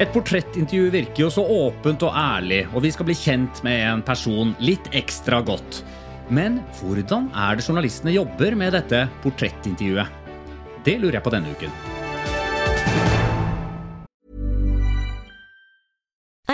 Et portrettintervju virker jo så åpent og ærlig, og vi skal bli kjent med en person litt ekstra godt. Men hvordan er det journalistene jobber med dette portrettintervjuet? Det lurer jeg på denne uken.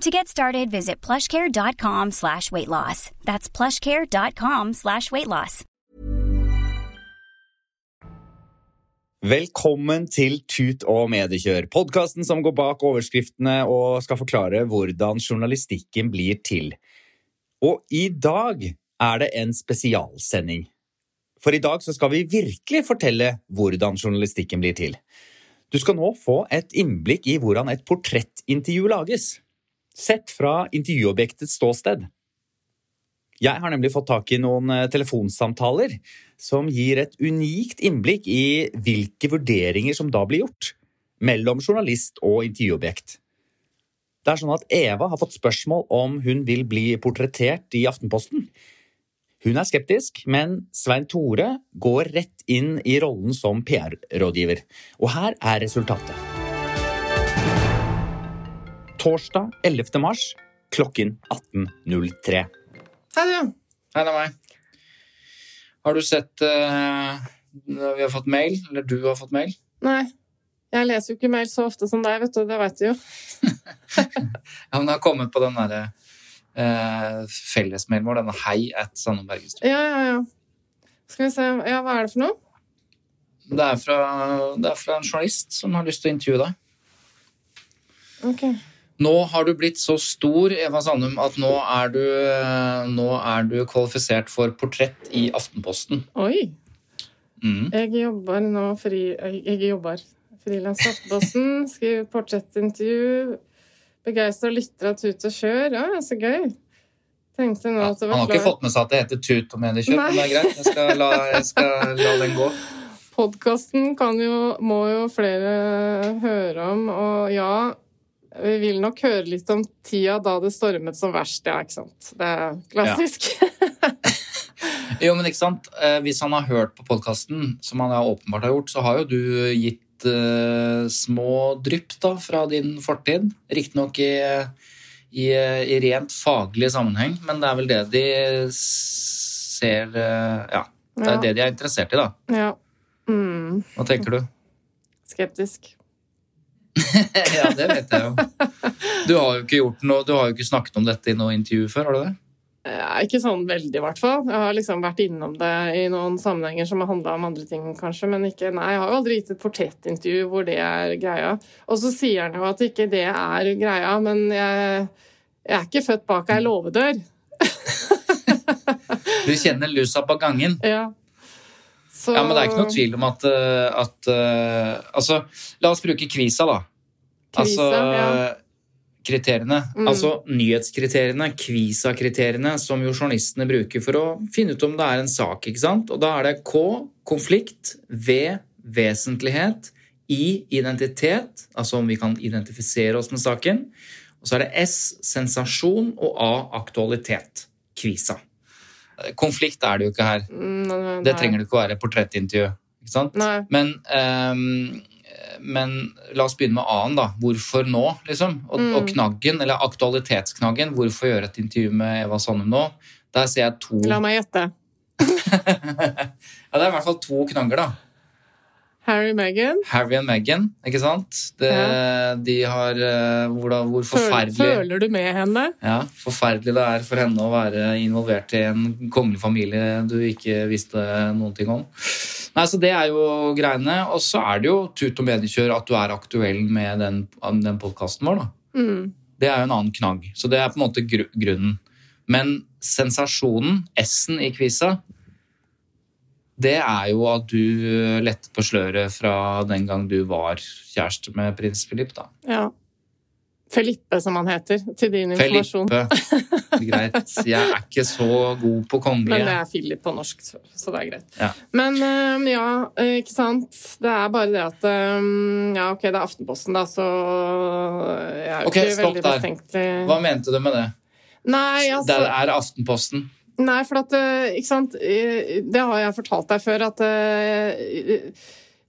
To get started, visit plushcare.com slash weight loss. That's plushcare.com slash weight loss. Velkommen til Tut og mediekjør, podkasten som går bak overskriftene og skal forklare hvordan journalistikken blir til. Og i dag er det en spesialsending. For i dag så skal vi virkelig fortelle hvordan journalistikken blir til. Du skal nå få et innblikk i hvordan et portrettintervju lages, sett fra intervjuobjektets ståsted. Jeg har nemlig fått tak i noen eh, telefonsamtaler som gir et unikt innblikk i hvilke vurderinger som da blir gjort mellom journalist og intervjuobjekt. Det er sånn at Eva har fått spørsmål om hun vil bli portrettert i Aftenposten. Hun er skeptisk, men Svein Tore går rett inn i rollen som PR-rådgiver. Og her er resultatet. Torsdag 11. mars klokken 18.03. Hei, du. Hei, det er meg. Har du sett uh, Vi har fått mail, eller du har fått mail? Nei. Jeg leser jo ikke mail så ofte som deg, vet du. Det vet du jo. Ja, men det har kommet på den derre uh, fellesmailen vår, denne hei at Sanne Bergestrøm. Ja, ja, ja. Skal vi se. Ja, hva er det for noe? Det, er fra, det er fra en journalist som har lyst til å intervjue deg. Ok. Nå har du blitt så stor, Eva Sandum, at nå er du, eh, nå er du kvalifisert for portrett i Aftenposten. Oi. Mm. Jeg jobber nå fri... Jeg jobber frilans Aftenposten. Skriver portrettintervju. Begeistra lytter av Tut og kjør. Ja, så gøy. Tenkte nå at det han var har ikke klar. fått med seg at det heter tut og mediekjøp, men det er greit. Jeg skal la, jeg skal la den gå. Podkasten må jo flere høre om, og ja Vi vil nok høre litt om tida da det stormet som verst, ja, ikke sant. Det er klassisk. Jo, men ikke sant? Eh, Hvis han har hørt på podkasten, som han åpenbart har gjort, så har jo du gitt uh, små drypp da, fra din fortid. Riktignok i, i, i rent faglig sammenheng, men det er vel det de ser uh, Ja, det er Ja. det de er interessert i, da. ja. Mm, Hva tenker du? skeptisk. ja, det vet jeg jo. Du har jo ikke gjort noe, du har jo ikke snakket om dette i noe intervju før, har du det? Ja, ikke sånn veldig, i hvert fall. Jeg har liksom vært innom det i noen sammenhenger som har handla om andre ting, kanskje. Men ikke, nei, jeg har jo aldri gitt et portrettintervju hvor det er greia. Og så sier han jo at ikke det er greia, men jeg, jeg er ikke født bak ei låvedør. Du kjenner lusa på gangen. Ja. Så, Ja, men det er ikke noe tvil om at, eh, at eh, Altså, la oss bruke Kvisa, da. Kvisa, altså, ja. kriteriene. Mm. Altså nyhetskriteriene, Kvisa-kriteriene, som jo journalistene bruker for å finne ut om det er en sak. ikke sant? Og da er det K konflikt, V vesentlighet, I identitet, altså om vi kan identifisere oss med saken. Og så er det S sensasjon og A aktualitet. Kvisa. Konflikt er det jo ikke her. Nei, nei, Det trenger det ikke å være portrettintervju. Ikke sant? Men, um, men la oss begynne med A-en, da. Hvorfor nå, liksom? Og, Mm. og knaggen, eller aktualitetsknaggen, hvorfor gjøre et intervju med Eva Sandum nå? Der ser jeg to La meg gjette. Ja, det er i hvert fall to knagger, da. Harry og Meghan. Harry og Meghan, ikke sant? Det, De har eh, hvor, da, hvor forferdelig føler du med henne? Ja, forferdelig det er for henne å være involvert i en kongelig familie du ikke visste noen ting om. Nei, så Det er jo greiene. Og så er det jo tut og mediekjør at du er aktuell med den, den podkasten vår. da. Mm. Det er jo en annen knagg. Så det er på en måte gru grunnen. Men sensasjonen, S-en i quiza, det er jo at du letter på sløret fra den gang du var kjæreste med prins Philip. da. Ja. Felippe, som han heter, til din informasjon. Felipe. Greit. Jeg er ikke så god på Men det er Philip på norsk, så det er greit. Ja. Men ja, øh, ikke sant. Det er bare det at Ja, ok, det er Aftenposten, da, så jeg er jo Ok, ikke veldig der. bestenkt. Hva mente du med det? Nei, altså Det er Aftenposten. Nei, for at øh, Ikke sant. øh, Det har jeg fortalt deg før, at øh,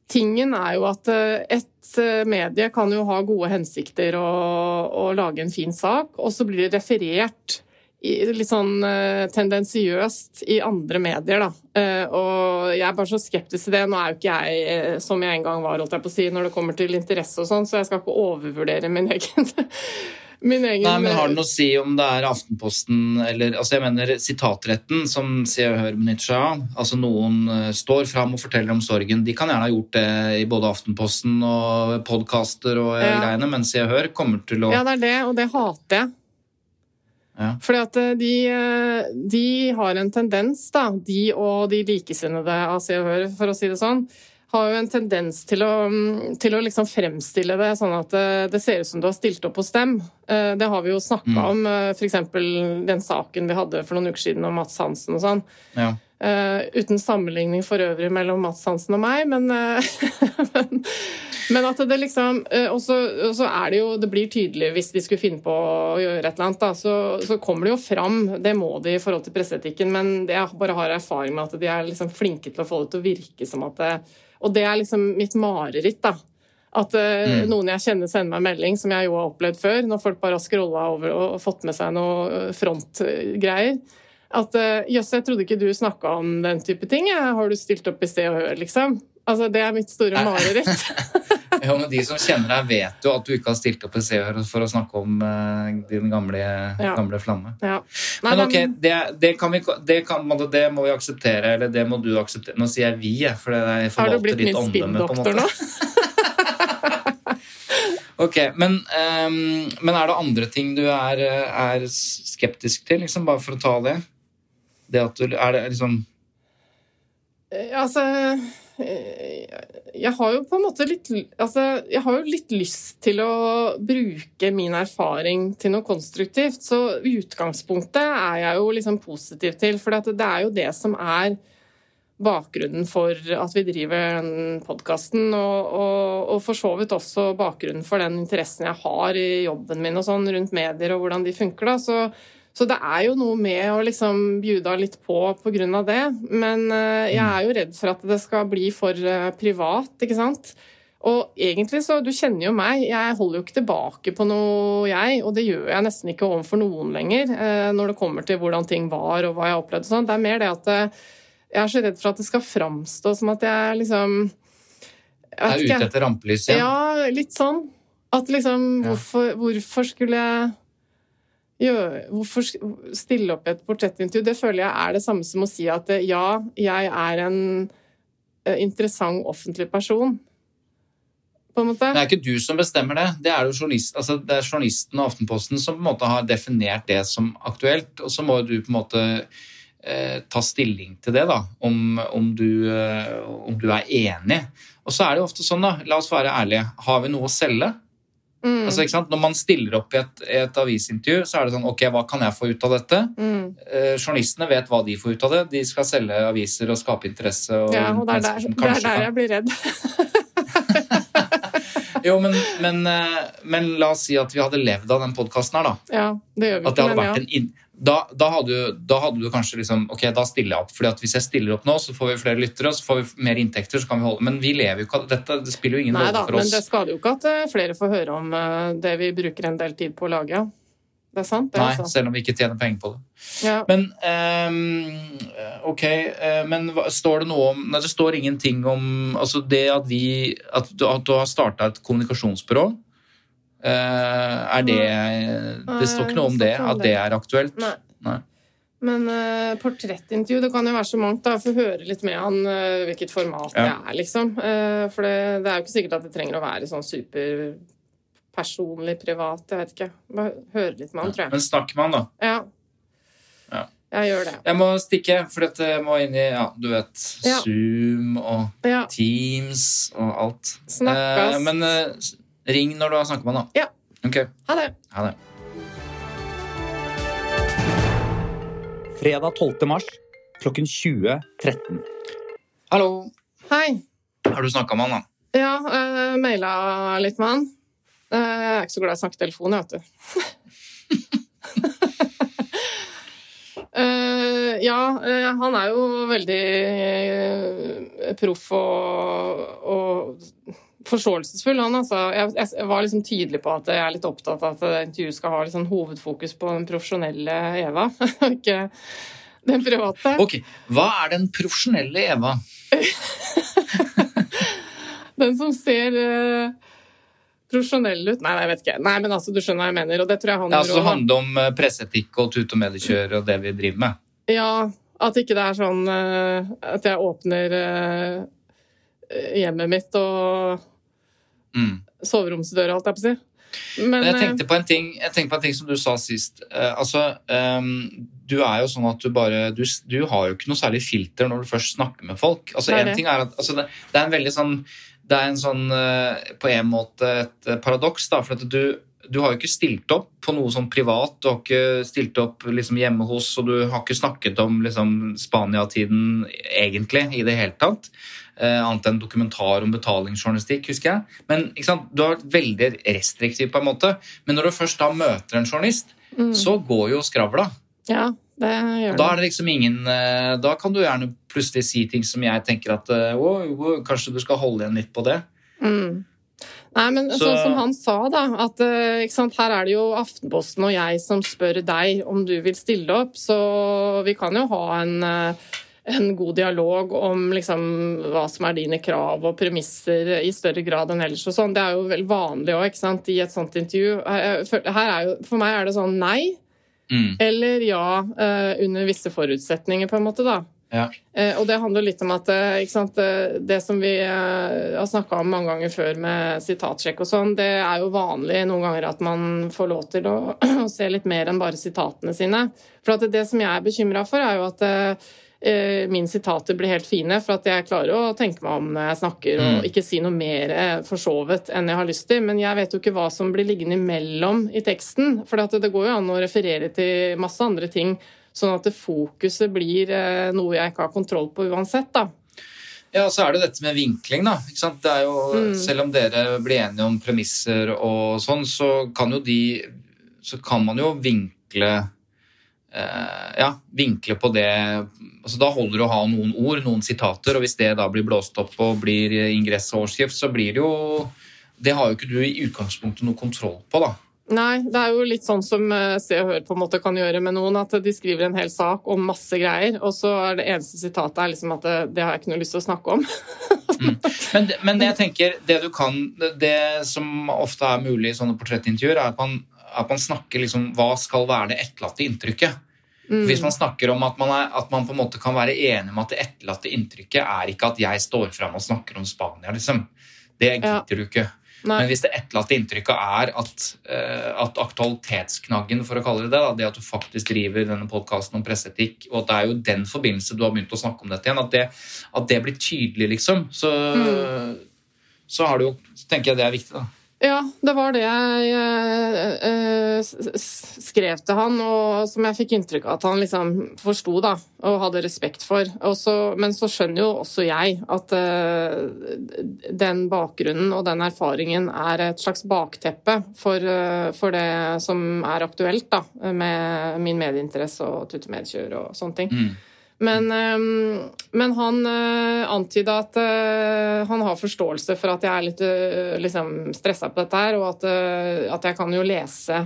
Tingen er jo at et medie kan jo ha gode hensikter og, og lage en fin sak, og så blir det referert litt sånn tendensiøst i andre medier, da. Eh, og jeg er bare så skeptisk til det. Nå er jo ikke jeg eh, som jeg en gang var, holdt jeg på å si, når det kommer til interesse og sånn, så jeg skal ikke overvurdere min egen Min egen Nei, men Har det noe å si om det er Aftenposten eller altså jeg mener Sitatretten, som Se og Hør benytter seg av. Altså Noen eh, står fram og forteller om sorgen. De kan gjerne ha gjort det i både Aftenposten og podkaster og eh, Ja. greiene, men Se og Hør kommer til å Ja, det er det, og det hater jeg. Ja. Fordi at eh, de, eh, de har en tendens, da, de og de likesinnede av Se og Hør, for å si det sånn, har jo en tendens til å, mm, til å liksom fremstille det sånn at eh, det ser ut som du har stilt opp hos dem. Eh, Det har vi jo snakka Mm. om, eh, f.eks. den saken vi hadde for noen uker siden om Mats Hansen og sånn. ja. Uh, uten sammenligning for øvrig mellom Mats Hansen og meg, men, uh, men, men at det liksom uh, Og så og så er det jo Det blir tydelig hvis de skulle finne på å gjøre et eller annet, da, så, så kommer det jo fram. Det må de i forhold til presseetikken, men det jeg bare har erfaring med at de er liksom flinke til å få det til å virke som at det Og det er liksom mitt mareritt, da. At uh, Mm. noen jeg kjenner sender meg melding, som jeg jo har opplevd før, når folk bare har scrolla over og fått med seg noe frontgreier. At eh, jøss, jeg trodde ikke du snakka om den type ting. jeg. Har du stilt opp i Se og Hør, liksom? Altså, Det er mitt store mareritt. Jo, men De som kjenner deg, vet jo at du ikke har stilt opp i Se og Hør for å snakke om uh, din gamle, Ja. gamle flamme. Ja. Nei, Men ok, det, det, kan vi, det, kan, det må vi akseptere, eller det må du akseptere. Nå sier jeg vi, jeg, for det er Har du forvalter blitt ditt min omdømme. spinndoktor nå? Ok, men, um, men er det andre ting du er, er skeptisk til, liksom, bare for å ta det? Det at du Er det liksom Eh, Altså Jeg har jo på en måte litt Altså, jeg har jo litt lyst til å bruke min erfaring til noe konstruktivt. Så i utgangspunktet er jeg jo liksom positiv til, for det er jo det som er bakgrunnen for at vi driver den podkasten, og, og, og for så vidt også bakgrunnen for den interessen jeg har i jobben min og sånn rundt medier og hvordan de funker. da, så så det er jo noe med å liksom bjuda litt på av det. Men eh, jeg er jo redd for at det skal bli for eh, privat, ikke sant. Og egentlig så, du kjenner jo meg, jeg holder jo ikke tilbake på noe, jeg. Og det gjør jeg nesten ikke overfor noen lenger, eh, når det kommer til hvordan ting var og hva jeg har opplevd og sånn. Det er mer det at jeg er så redd for at det skal framstå som at jeg liksom jeg er ute etter rampelyset? Ja, litt sånn. At liksom, hvorfor, hvorfor skulle jeg gjøre Hvorfor stille opp i et portrettintervju? Det føler jeg er det samme som å si at eh, ja, jeg er en eh, interessant offentlig person. På en måte. Det er ikke du som bestemmer det. Det er jo journalist, altså det er journalisten og Aftenposten som på en måte har definert det som aktuelt. Og så må du på en måte eh, ta stilling til det, da, om, om, du, eh, om du er enig. Og så er det jo ofte sånn, da, la oss være ærlige, har vi noe å selge? Mm, Altså, ikke sant? Når man stiller opp i et, et avisintervju, så er det sånn Ok, hva kan jeg få ut av dette? mm. Eh, journalistene vet hva de får ut av det. De skal selge aviser og skape interesse. Og Ja, og det er der, det er der jeg blir redd. Jo, men, men, eh, men la oss si at vi hadde levd av den podkasten her, da. Ja, det gjør vi At det ikke, hadde men ja. en. Da, da, hadde du, da hadde du kanskje liksom Ok, da stiller jeg opp. Fordi at hvis jeg stiller opp nå, så får vi flere lyttere, så får vi mer inntekter, så kan vi holde Men vi lever jo ikke av dette. Det spiller jo ingen Nei rolle da, for men det skader jo ikke at eh, flere får høre om eh, det vi bruker en del tid på å lage. Det er sant, det. Nei, altså. selv om vi ikke tjener penger på det. Ja. Men um, ok, men står det noe om Nei, det står ingenting om altså det at vi At du, at du har starta et kommunikasjonsbyrå. Eh, er det Det står ikke noe om det, at det er aktuelt? Nei. Nei. Men uh, portrettintervju, det kan jo være så mangt. da, Få høre litt med han uh, hvilket format det er, liksom. Uh, for det, det er jo ikke sikkert at det trenger å være sånn superpersonlig, privat. Jeg vet ikke. Bare høre litt med han, tror jeg. Men snakk med han, da. Ja. Ja. Jeg gjør det. Jeg må stikke, for dette må inn i ja, du vet, Ja. Zoom og Ja. Teams og alt. Snakkes. Eh, men eh, ring når du har snakket med han, da. Ja. Ok, Ha det. ha det. Fredag 12. mars klokken 20.13. Hallo. Hei. Har du snakka med han, da? Ja, uh, maila litt med han. Uh, jeg er ikke så glad i å snakke i telefon, jeg, vet du. uh, ja, uh, han er jo veldig eh, proff og, og forståelsesfull, han altså. Jeg, jeg var liksom tydelig på at jeg er litt opptatt av at intervjuet skal ha sånn hovedfokus på den profesjonelle Eva, ikke den private. Ok, Hva er den profesjonelle Eva? Den som ser eh, profesjonell ut Nei, jeg vet ikke. Nei, men altså, du skjønner hva jeg mener, og det tror jeg han Ja, altså, det handler om eh, presseetikk og tut- og mediekjør og det vi driver med. Ja, at ikke det er sånn eh, at jeg åpner hjemmet mitt og Mm. soveromsdøra, holdt jeg på å si. Men jeg eh, tenkte på en ting, jeg tenkte på en ting som du sa sist. Eh, altså, ehm, du er jo sånn at du bare du, du har jo ikke noe særlig filter når du først snakker med folk. Altså, Det er en det. ting er at, altså, det, det er en veldig sånn Det er en sånn eh, på en måte et eh, paradoks, da. For at du, du har jo ikke stilt opp på noe sånn privat. Du har ikke stilt opp liksom hjemme hos, og du har ikke snakket om liksom Spania-tiden egentlig i det hele tatt. Eh, annet enn dokumentar om betalingsjournalistikk, husker jeg. Men du har vært veldig restriktiv, på en måte. Men når du først da møter en journalist, mm, så går jo skravla. Ja, det gjør Da er det liksom ingen eh, Da kan du gjerne plutselig si ting som jeg tenker at eh, «Å, kanskje du skal holde igjen litt på det. Mm. Nei, men Så- sånn som han sa, da, at sant, her er det jo Aftenposten og jeg som spør deg om du vil stille opp, så vi kan jo ha en, en god dialog om liksom hva som er dine krav og premisser i større grad enn ellers og sånn. Det er jo vel vanlig òg, i et sånt intervju. Er jo, for meg er det sånn nei Mm. eller ja eh, under visse forutsetninger, på en måte, da. Ja. Eh, og det handler litt om at eh, sant, det som vi har snakka om mange ganger før med sitatsjekk og sånn, det er jo vanlig noen ganger at man får lov til å, å se litt mer enn bare sitatene sine. For det som jeg er bekymra for, er jo at mine sitater blir helt fine, for at jeg klarer å tenke meg om når jeg snakker, og Mm. ikke si noe mer eh, forsovet enn jeg har lyst til. Men jeg vet jo ikke hva som blir liggende imellom i teksten. For at det går jo an å referere til masse andre ting, sånn at fokuset blir eh, noe jeg ikke har kontroll på uansett, da. Ja, så er det dette med vinkling, da. Det er jo, Mm. Selv om dere blir enige om premisser og sånn, så kan jo de Så kan man jo vinkle eh, Ja, vinkle på det altså Da holder det å ha noen ord, noen sitater, og hvis det da blir blåst opp og blir ingress og overskrift, så blir det jo Det har jo ikke du i utgangspunktet noe kontroll på, da. Nei, det er jo litt sånn som eh, Se og Hør på en måte kan gjøre med noen, at de skriver en hel sak om masse greier, og så er det eneste sitatet er liksom at det, det har jeg ikke noe lyst til å snakke om. Men, men jeg tenker, det du kan det- Det som ofte er mulig i sånne portrettintervjuer, er at man, at man snakker liksom Hva skal være det etterlatte inntrykket? Mm. Hvis man snakker om at man, er, at man på en måte kan være enig om at det etterlatte inntrykket er ikke at jeg står fram og snakker om Spania, liksom. Det gidder du ikke. Nei. Men hvis det etterlatte inntrykket er at, eh, at aktualitetsknaggen, for å kalle det det, da, det at du faktisk driver denne podkasten om presseetikk, og at det er jo den forbindelse du har begynt å snakke om dette igjen, at det, at det blir tydelig, liksom, så, Mm. så har du jo så tenker jeg det er viktig, da. Ja, det var det jeg eh, eh, skrev til han, og som jeg fikk inntrykk av at han liksom forsto da, og hadde respekt for. Også, men så skjønner jo også jeg at eh, den bakgrunnen og den erfaringen er et slags bakteppe for, for det som er aktuelt da, med min medieinteresse og tutemedkjør og sånne ting. Mm. Men, men han uh, antyda at øh, han har forståelse for at jeg er litt øh, liksom stressa på dette her, og at, at jeg kan jo lese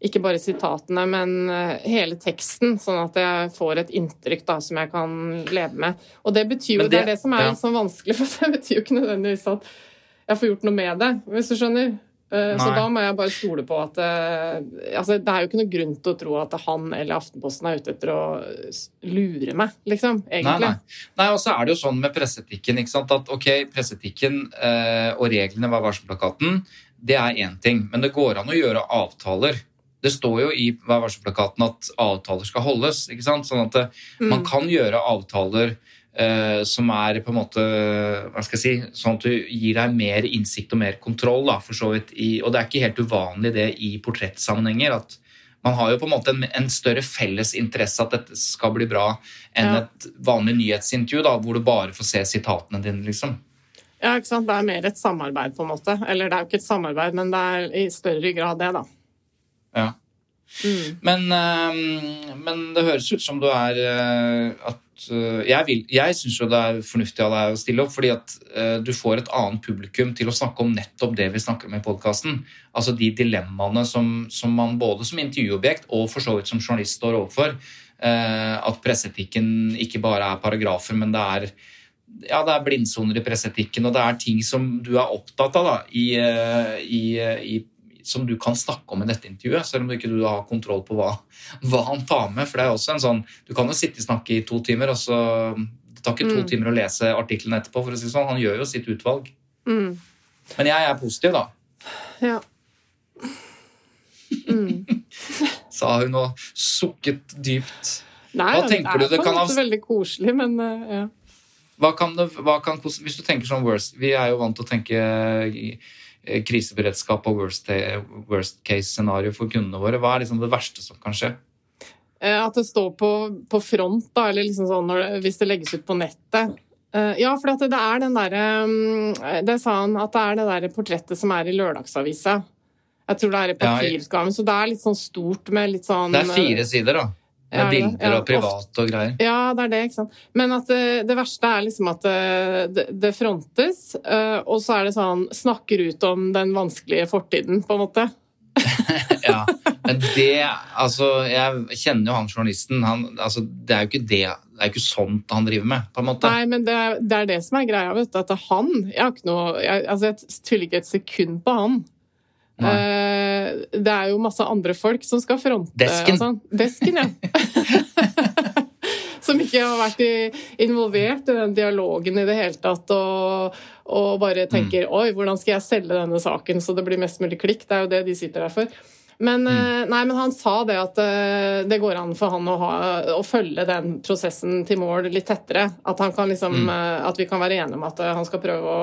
ikke bare sitatene, men eh, hele teksten, sånn at jeg får et inntrykk da, som jeg kan leve med. Og det betyr jo, det, det- er det som er ja. litt sånn vanskelig, for det betyr jo ikke nødvendigvis at jeg får gjort noe med det, hvis du skjønner. Eh, Så da må jeg bare stole på at eh, altså, Det er jo ikke noe grunn til å tro at han eller Aftenposten er ute etter å lure meg, liksom. Egentlig. nei. nei, og så er det jo sånn med presseetikken ikke sant? at ok, presseetikken eh, og reglene ved varselplakaten, det er én ting. Men det går an å gjøre avtaler. Det står jo i Vær varselplakaten at avtaler skal holdes. ikke sant? Sånn at mm. man kan gjøre avtaler eh, som er på en måte hva skal jeg si, sånn at du gir deg mer innsikt og mer kontroll. da, for så vidt. I, og det er ikke helt uvanlig det i portrettsammenhenger. at man har jo på en måte en, en større felles interesse at dette skal bli bra, enn Ja. et vanlig nyhetsintervju da, hvor du bare får se sitatene dine. liksom. Ja, ikke sant? Det er mer et samarbeid, på en måte. Eller det er jo ikke et samarbeid, men det er i større grad det, da. Ja. Mm. Men, eh, men det høres ut som du er eh, at eh, Jeg, vil- jeg syns jo det er fornuftig av deg å stille opp, fordi at eh, du får et annet publikum til å snakke om nettopp det vi snakker om i podkasten. Altså de dilemmaene som, som man både som intervjuobjekt og for så vidt som journalist står overfor. At presseetikken ikke bare er paragrafer, men det er ja, det er blindsoner i presseetikken, og det er ting som du er opptatt av da, i, i, i, som du kan snakke om i dette intervjuet, selv om du ikke du har kontroll på hva, hva han tar med. For det er også en sånn, Du kan jo sitte og snakke i to timer, og så Det tar ikke to Mm. timer å lese artikkelen etterpå. for å si det sånn. Han gjør jo sitt utvalg. Mm. Men jeg er positiv, da. Ja. Mm. Sa hun og sukket dypt. Nei, Hva tenker det du det er kan ha- veldig koselig, men eh, ja. Hva kan det, hva kan, hvis du tenker sånn worst Vi er jo vant til å tenke kriseberedskap og worst, worst case scenario for kundene våre. Hva er liksom det verste som kan skje? Eh, At det står på, på front, da, eller liksom sånn når det, hvis det legges ut på nettet. Eh, Ja, for at det er den derre mm, Det sa han, at det er det derre portrettet som er i lørdagsavisa. Jeg tror det er i papirutgaven, så det er litt sånn stort med litt sånn Det er fire sider, da. Med Ja, bilder ja, og privat og greier. Ja, det er det, ikke sant. Men at det, det verste er liksom at det, det, det frontes, eh, og så er det sånn Snakker ut om den vanskelige fortiden, på en måte. Ja, men det Altså, jeg kjenner jo han journalisten. Han, altså, det er jo ikke det Det er jo ikke sånt han driver med, på en måte. Nei, men det, er- det er det som er greia, vet du. At det er han Jeg har ikke noe jeg, Altså, jeg tviler ikke et sekund på han. Eh, det er jo masse andre folk som skal fronte Desken. og sånn. Desken, ja. som ikke har vært i, involvert i den dialogen i det hele tatt. Og, og bare tenker Mm. oi, hvordan skal jeg selge denne saken så det blir mest mulig klikk? Det er jo det de sitter der for. Men, Mm. eh, nei, men han sa det at eh, det går an for han å, ha, å følge den prosessen til mål litt tettere. At, han kan liksom, Mm. eh, at vi kan være enige om at han skal prøve å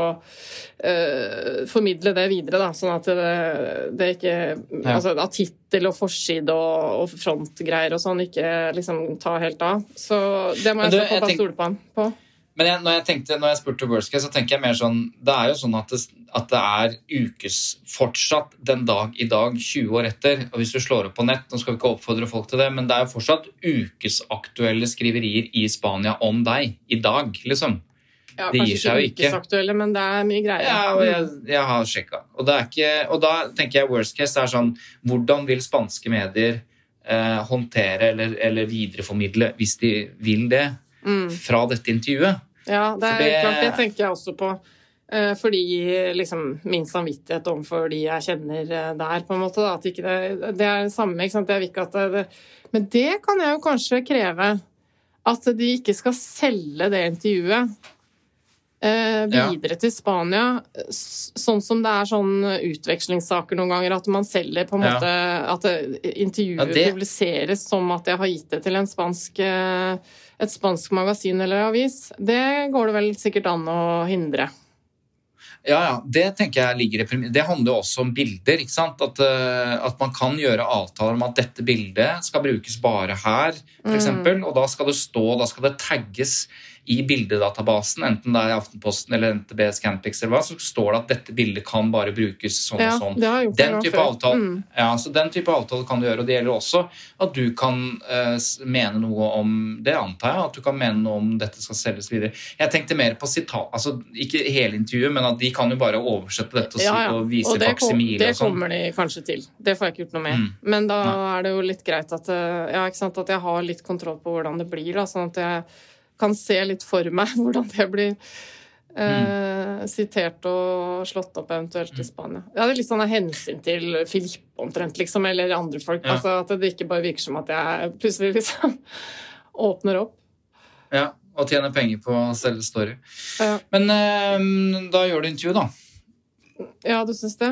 uh, formidle det videre. Da, sånn at det, det ikke Ja. altså, At tittel og forside og, og frontgreier og sånn ikke liksom tar helt av. Så det må Men jeg du, jeg, jeg tenk- stole på han på. Men jeg, når, jeg tenkte, når jeg spurte worst case, så tenker jeg mer sånn Det er jo sånn at det, at det er ukes fortsatt den dag i dag, 20 år etter. Og hvis du slår opp på nett, nå skal vi ikke oppfordre folk til det, men det er jo fortsatt ukesaktuelle skriverier i Spania om deg i dag, liksom. Ja, Det gir seg jo ikke ikke. ukesaktuelle, men det er mye greier. Ja, og jeg, jeg har sjekka. Og, det ikke, og da tenker jeg worst case er sånn Hvordan vil spanske medier eh, håndtere eller, eller videreformidle, hvis de vil det, Mm. fra dette intervjuet? Ja, det er det- klart, det tenker jeg også på. Eh, Fordi liksom min samvittighet overfor de jeg kjenner eh, der, på en måte. Da, at ikke det, det er det samme. Ikke sant? Jeg vil ikke at det, det, men det kan jeg jo kanskje kreve. At de ikke skal selge det intervjuet eh, Ja. videre til Spania. Sånn som det er sånn utvekslingssaker noen ganger, at man selger på en Ja. måte At det- intervjuet Ja, det- publiseres som at jeg har gitt det til en spansk eh, et spansk magasin eller avis, det går det vel sikkert an å hindre. Ja, ja, det tenker jeg ligger i Det handler jo også om bilder. ikke sant? At, eh, at man kan gjøre avtaler om at dette bildet skal brukes bare her, f.eks. Mm. Og da skal det stå, da skal det tagges i bildedatabasen, enten det er i Aftenposten eller NTB Scanpix eller hva, så står det at dette bildet kan bare brukes sånn Ja, og sånn. det Den type, avtale, Mm. ja, så den type avtale kan du gjøre, og det gjelder også at du kan eh, mene noe om Det antar jeg, at du kan mene noe om dette skal selges videre. Jeg tenkte mer på sitat, altså ikke hele intervjuet, men at de kan jo bare oversette dette og, og vise og det, kom, faksimile det og sånn. kommer de kanskje til. Det får jeg ikke gjort noe med. Mm. Men da Nei. er det jo litt greit at, eh, ja, sant, at jeg har litt kontroll på hvordan det blir, da, sånn at jeg kan se litt for meg hvordan det blir eh, sitert og slått opp eventuelt i Spania. Ja, det er litt sånn av hensyn til Filip omtrent, liksom, eller andre folk. Ja. Altså At det ikke bare virker som at jeg plutselig liksom åpner opp. Ja, og tjener penger på å selge story. Ja. Men eh, da gjør du intervju, da. Ja, du syns det?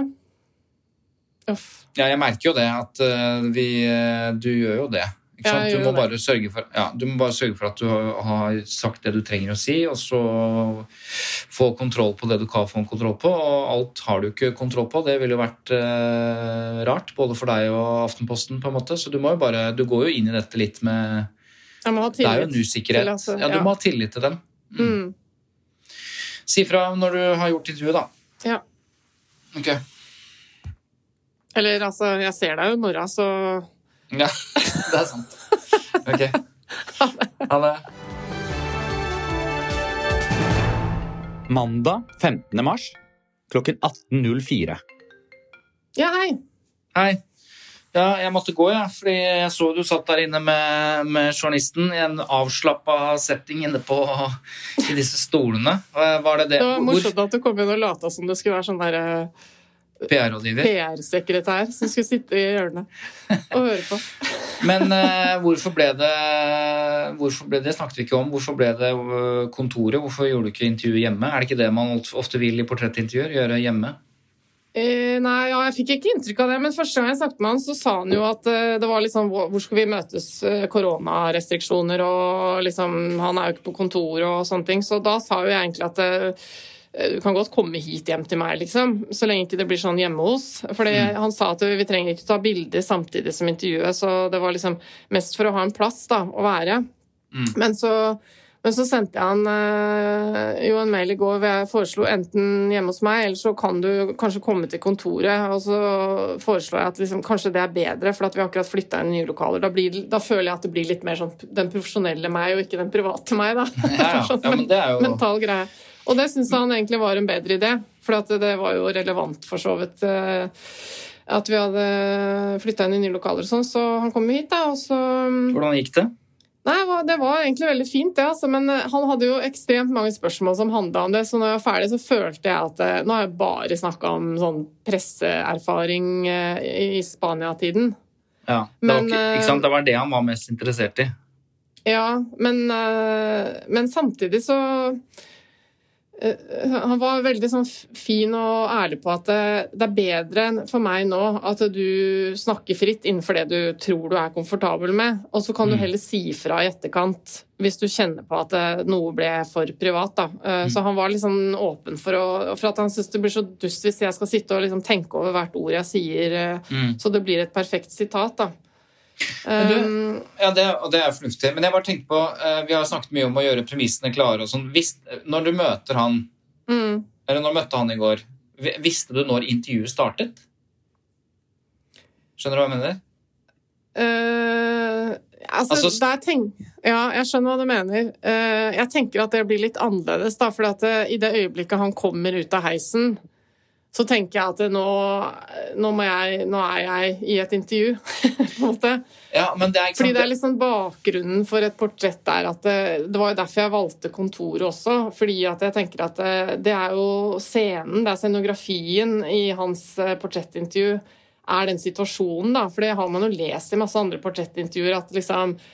Uff. Ja, jeg merker jo det, at uh, vi, uh, du gjør jo det. Du, må bare sørge for, ja, du må bare sørge for at du har, sagt det du trenger å si, og så få kontroll på det du kan få kontroll på. Og alt har du ikke kontroll på. Det ville jo vært eh, rart, både for deg og Aftenposten. på en måte. Så du må jo bare, du går jo inn i dette litt med Det er jo en usikkerhet. til at- Ja, du må ha tillit til dem. mm. Si fra når du har gjort intervjuet, da. Ja. Ok. Eller altså, jeg ser deg jo i morgen, så Ja, det er sant. Ok. Ha det. Mandag 15. mars klokken 18.04. Ja, hei! Hei. Ja, jeg måtte gå, jeg, fordi jeg så du satt der inne med, med journalisten i en avslappa setting inne på i disse stolene. Var det det? Det var Hvor morsomt at du kom inn og lata som det skulle være sånn der eh, PR-rådgiver. PR-sekretær som skulle sitte i hjørnet og høre på. Men uh, hvorfor ble det Hvorfor ble det snakket vi ikke om. Hvorfor ble det øh, kontoret? Hvorfor gjorde du ikke intervju hjemme? Er det ikke det man ofte vil i portrettintervjuer? Gjøre hjemme? Eh, nei, ja, jeg fikk ikke inntrykk av det, men første gang jeg snakket med han, så sa han jo at eh, det var liksom hvor hvor skal vi møtes, eh, koronarestriksjoner og liksom Han er jo ikke på kontoret og sånne ting, så da sa jo jeg egentlig at eh, du kan godt komme hit hjem til meg, liksom, så lenge ikke det blir sånn hjemme hos. Fordi Han sa at vi trenger ikke ta bilder samtidig som intervjuet, så det var liksom mest for å ha en plass da, å være. Men så men så sendte jeg han øh, jo en mail i går hvor jeg foreslo enten hjemme hos meg, eller så kan du kanskje komme til kontoret. Og så foreslår jeg at liksom, kanskje det er bedre, for at vi har akkurat flytta inn nye lokaler. Da, blir, da føler jeg at det blir litt mer sånn den profesjonelle meg, og ikke den private meg. da. Ja, ja. Sånn ja men det er jo mental greie. Og det syns han egentlig var en bedre idé, for at det var jo relevant for så vidt. eh, At vi hadde flytta inn i nye lokaler og sånn, så han kom hit, da, og så Hvordan gikk det? Nei, det var egentlig veldig fint, det. Altså, men eh, han hadde jo ekstremt mange spørsmål som handla om det, så når jeg var ferdig, så følte jeg at eh, Nå har jeg bare snakka om sånn presseerfaring i Spania-tiden. Ja, det, var Men, ikke, sant? det var det han var mest interessert i. Ja, men, men samtidig så Han var veldig sånn fin og ærlig på at det, det er bedre for meg nå at du snakker fritt innenfor det du tror du er komfortabel med, og så kan du heller si fra i etterkant hvis du kjenner på at eh, noe ble for privat. Da. Eh, Så han var liksom åpen for, å, for at han syns det blir så dust hvis jeg skal sitte og liksom tenke over hvert ord jeg sier, eh, Mm. så det blir et perfekt sitat. da. Du- Um, Ja, det, og det er fornuftig. Men jeg bare tenkte på, eh, vi har snakket mye om å gjøre premissene klare. og sånn. Når du møter han, mm. eller når du møtte han i går, visste du når intervjuet startet? Skjønner du hva jeg mener? Uh, altså, Altså- der tenk... Ja, jeg skjønner hva du mener. Uh, jeg tenker at det blir litt annerledes, da, for at i det øyeblikket han kommer ut av heisen, så tenker jeg at nå, nå, jeg, nå er jeg i et intervju, på en måte. Ja, men det er ikke Fordi sant. det er liksom bakgrunnen for et portrett der at det, det var jo derfor jeg valgte kontoret også. Fordi at jeg tenker at det, det er jo scenen, det er scenografien i hans eh, portrettintervju er den situasjonen, da. For det har man jo lest i masse andre portrettintervjuer at liksom eh,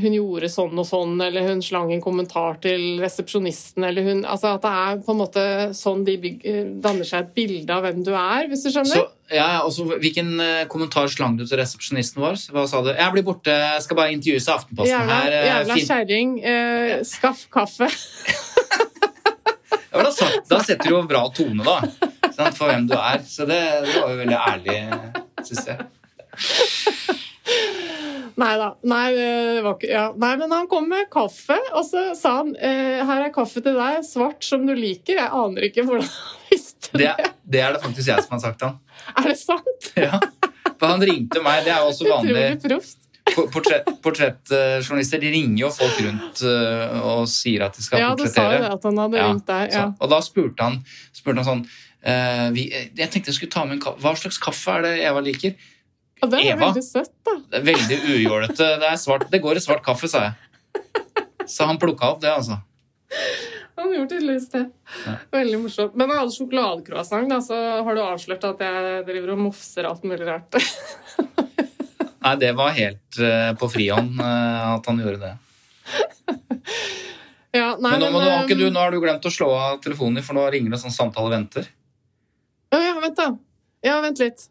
hun gjorde sånn og sånn, eller hun slang en kommentar til resepsjonisten, eller hun Altså at det er på en måte sånn de byg, eh, danner seg et bilde av hvem du er, hvis du skjønner? Så, ja, altså, Hvilken eh, kommentar slang du til resepsjonisten vår? Hva sa du? 'Jeg blir borte, jeg skal bare intervjues i Aftenposten Jævla, her.' eh, jævla fint.» kjerring. Eh, skaff kaffe. Ja, da, da setter du jo bra tone, da. sant, For hvem du er. Så det, det var jo veldig ærlig, syns jeg. Nei da. Nei, det var ikke, ja. Nei, men han kom med kaffe, og så sa han eh, her er kaffe til deg, svart som du liker. Jeg aner ikke hvordan han visste det. Det, det er det faktisk jeg som har sagt til han. Er det sant? Ja. For han ringte meg, det er jo også vanlig Portrettjournalister Portrett, de ringer jo folk rundt eh, og sier at de skal Ja, du sa jo det at han hadde Ja, ringt deg. Ja. Og da spurte han, spurte han sånn eh, vi, Jeg tenkte jeg skulle ta med en kaffe. Hva slags kaffe er det Eva liker? Og det er Eva? veldig søtt, da. Det veldig ujålete. Det, svart, det går i svart kaffe, sa jeg. Så han plukka opp det, altså. Han gjorde tydeligvis det. Veldig morsomt. Men jeg hadde sjokoladecroissant, da, så har du avslørt at jeg driver og mofser alt mulig rart. Nei, det var helt uh, på frihånd uh, at han gjorde det. ja, nei, Men nå, men, nå, du, um, nå har du glemt å slå av telefonen din, for nå ringer det sånn samtale venter. Å ja, vent, da. Ja, vent litt.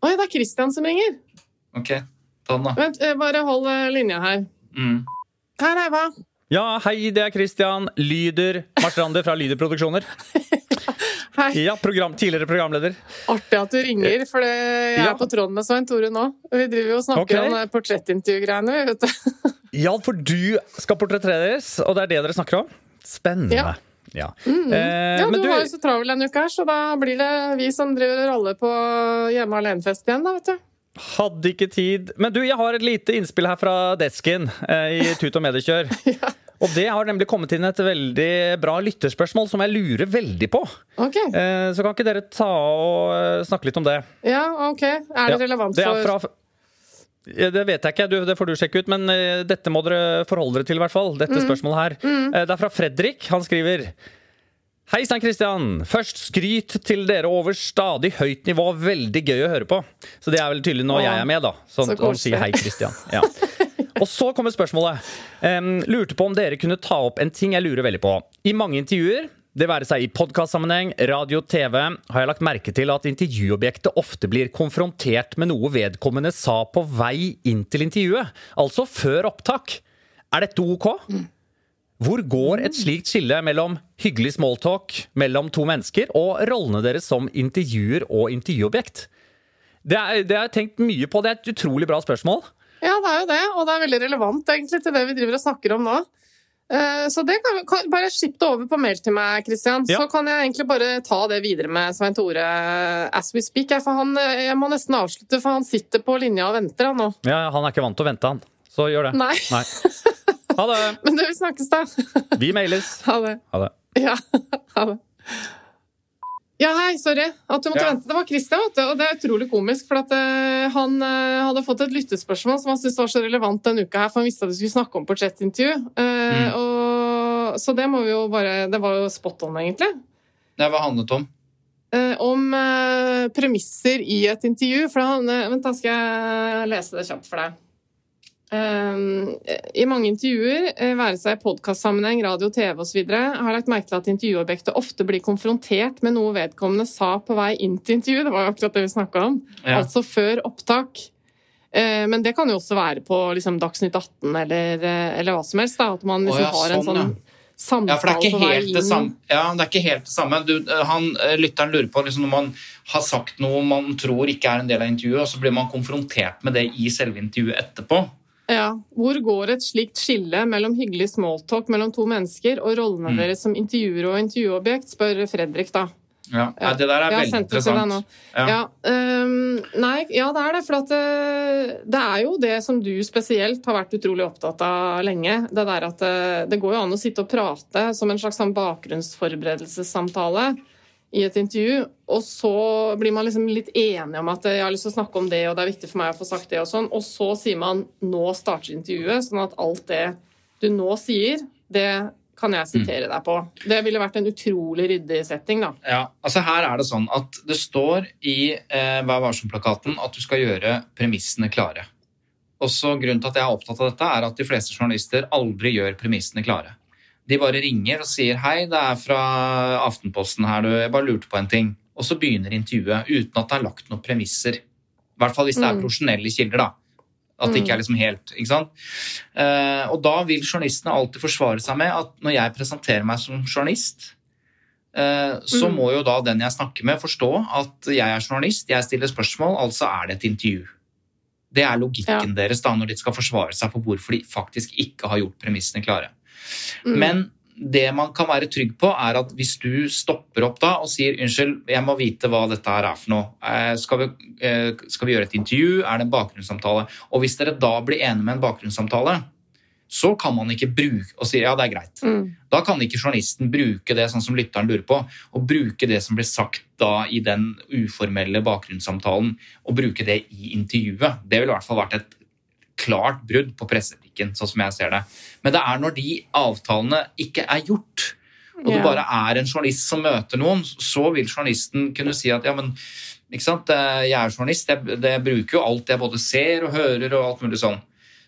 Oi, det er Christian som ringer. Ok, ta den, da. Vent, eh, bare hold eh, linja her. Mm. Her er Eva. Ja, hei, det er Christian Lyder Marstrander fra Lyder Produksjoner. Hei. Ja, program, tidligere programleder. Artig at du ringer, for det- jeg er Ja. på tråden med Svein Tore nå. Vi driver jo og snakker okay. om portrettintervju-greiene, vi, vet du. Ja, for du skal portretteres, og det er det dere snakker om? Spennende. Ja. Ja. Mm. Eh, Ja, men du du, var jo så travel denne uka her, så da blir det vi som driver rolle på hjemme alene-fest igjen, da, vet du. hadde ikke tid Men du, jeg har et lite innspill her fra desken eh, i Tut og mediekjør. Og det har nemlig kommet inn et veldig bra lytterspørsmål som jeg lurer veldig på. Ok. Eh, så kan ikke dere ta og eh, snakke litt om det? Ja, ok. Er det Ja, relevant det er for fra, Ja, det vet jeg ikke, du, det får du sjekke ut, men eh, dette må dere forholde dere til, i hvert fall. Dette Mm. spørsmålet her. Eh, det er fra Fredrik. Han skriver Hei, Stein Christian. Først skryt til dere over stadig høyt nivå. Veldig gøy å høre på. Så det er vel tydelig når jeg er med, da. Sånn så å si hei, Christian. Ja. Og så kommer spørsmålet. Um, lurte på om dere kunne ta opp en ting jeg lurer veldig på. I mange intervjuer, det være seg i podkastsammenheng, radio, TV, har jeg lagt merke til at intervjuobjektet ofte blir konfrontert med noe vedkommende sa på vei inn til intervjuet. Altså før opptak. Er dette ok? Hvor går et slikt skille mellom hyggelig smalltalk mellom to mennesker og rollene deres som intervjuer og intervjuobjekt? Det har jeg tenkt mye på. Det er et utrolig bra spørsmål. Ja, det er jo det, og det er veldig relevant egentlig til det vi driver og snakker om nå. Eh, Så det kan, kan Bare skipp det over på mail til meg, Christian. Ja. Så kan jeg egentlig bare ta det videre med Svein Tore as we speak. jeg, For han, eh, jeg må nesten avslutte, for han sitter på linja og venter han nå. Ja, Han er ikke vant til å vente, han. Så gjør det. Nei. Ha det. Men det vi snakkes, da. Vi mailes. Ha det. Ha det. Ja, ha det. Ja, hei, sorry at du måtte Ja. vente. Det var Christian, vet du, og det er utrolig komisk. For at eh, han eh, hadde fått et lyttespørsmål som han syntes var så relevant denne uka, her, for han visste at vi skulle snakke om portrettintervju. Eh, og, så det må vi jo bare Det var jo spot on, egentlig. Det var handlet om. Om premisser i et intervju. For han, vent, da skal jeg lese det kjapt for deg. Eh, I mange intervjuer, eh, være seg i podkastsammenheng, radio, TV osv., har jeg lagt merke til at intervjuobjektet ofte blir konfrontert med noe vedkommende sa på vei inn til intervju. Det var jo akkurat det vi snakka om. Ja. Altså før opptak. Eh, Men det kan jo også være på liksom, Dagsnytt 18 eller, eller hva som helst. Da, at man liksom, liksom ja, har en sånn, sånn Ja, for det er ikke helt det samme. Ja, det er ikke helt det samme. Du, han, lytteren lurer på liksom, når man har sagt noe man tror ikke er en del av intervjuet, og så blir man konfrontert med det i selve intervjuet etterpå. Ja, Hvor går et slikt skille mellom hyggelig smalltalk mellom to mennesker og rollene Mm. deres som intervjuer og intervjuobjekt, spør Fredrik, da. Ja, Nei, det der er veldig det interessant. Ja. Ja, um, nei, ja, det er det. For at øh, det er jo det som du spesielt har vært utrolig opptatt av lenge. Det der at det, det går jo an å sitte og prate som en slags sånn bakgrunnsforberedelsessamtale i et intervju, og så blir man liksom litt enig om at øh, jeg har lyst til å snakke om det, og det er viktig for meg å få sagt det og sånn, og så sier man nå starter intervjuet, sånn at alt det du nå sier, det kan jeg sitere deg på. Det ville vært en utrolig ryddig setting, da. Ja, altså Her er det sånn at det står i eh, Vær varsom-plakaten at du skal gjøre premissene klare. Også Grunnen til at jeg er opptatt av dette, er at de fleste journalister aldri gjør premissene klare. De bare ringer og sier 'hei, det er fra Aftenposten her, du, jeg bare lurte på en ting'. Og så begynner intervjuet uten at det er lagt noen premisser. I hvert fall hvis det er Mm. profesjonelle kilder, da. At det ikke er liksom helt ikke sant? Eh, og da vil journalistene alltid forsvare seg med at når jeg presenterer meg som journalist, eh, så Mm. må jo da den jeg snakker med, forstå at jeg er journalist, jeg stiller spørsmål, altså er det et intervju. Det er logikken deres da når de skal forsvare seg for hvorfor de faktisk ikke har gjort premissene klare. Mm. Men det man kan være trygg på, er at hvis du stopper opp da og sier unnskyld, jeg må vite hva dette her er for noe. Eh, Skal vi, eh, skal vi gjøre et intervju? Er det en bakgrunnssamtale? Og hvis dere da blir enige med en bakgrunnssamtale, så kan man ikke bruke og si ja, det er greit. Mm. Da kan ikke journalisten bruke det sånn som lytteren lurer på, og bruke det som blir sagt da i den uformelle bakgrunnssamtalen, og bruke det i intervjuet. Det ville i hvert fall vært et klart brudd på presseetikken, sånn som jeg ser det. Men det er når de avtalene ikke er gjort, og det bare er en journalist som møter noen, så vil journalisten kunne si at ja, men ikke sant, eh, jeg er journalist, jeg, jeg bruker jo alt jeg både ser og hører og alt mulig sånn.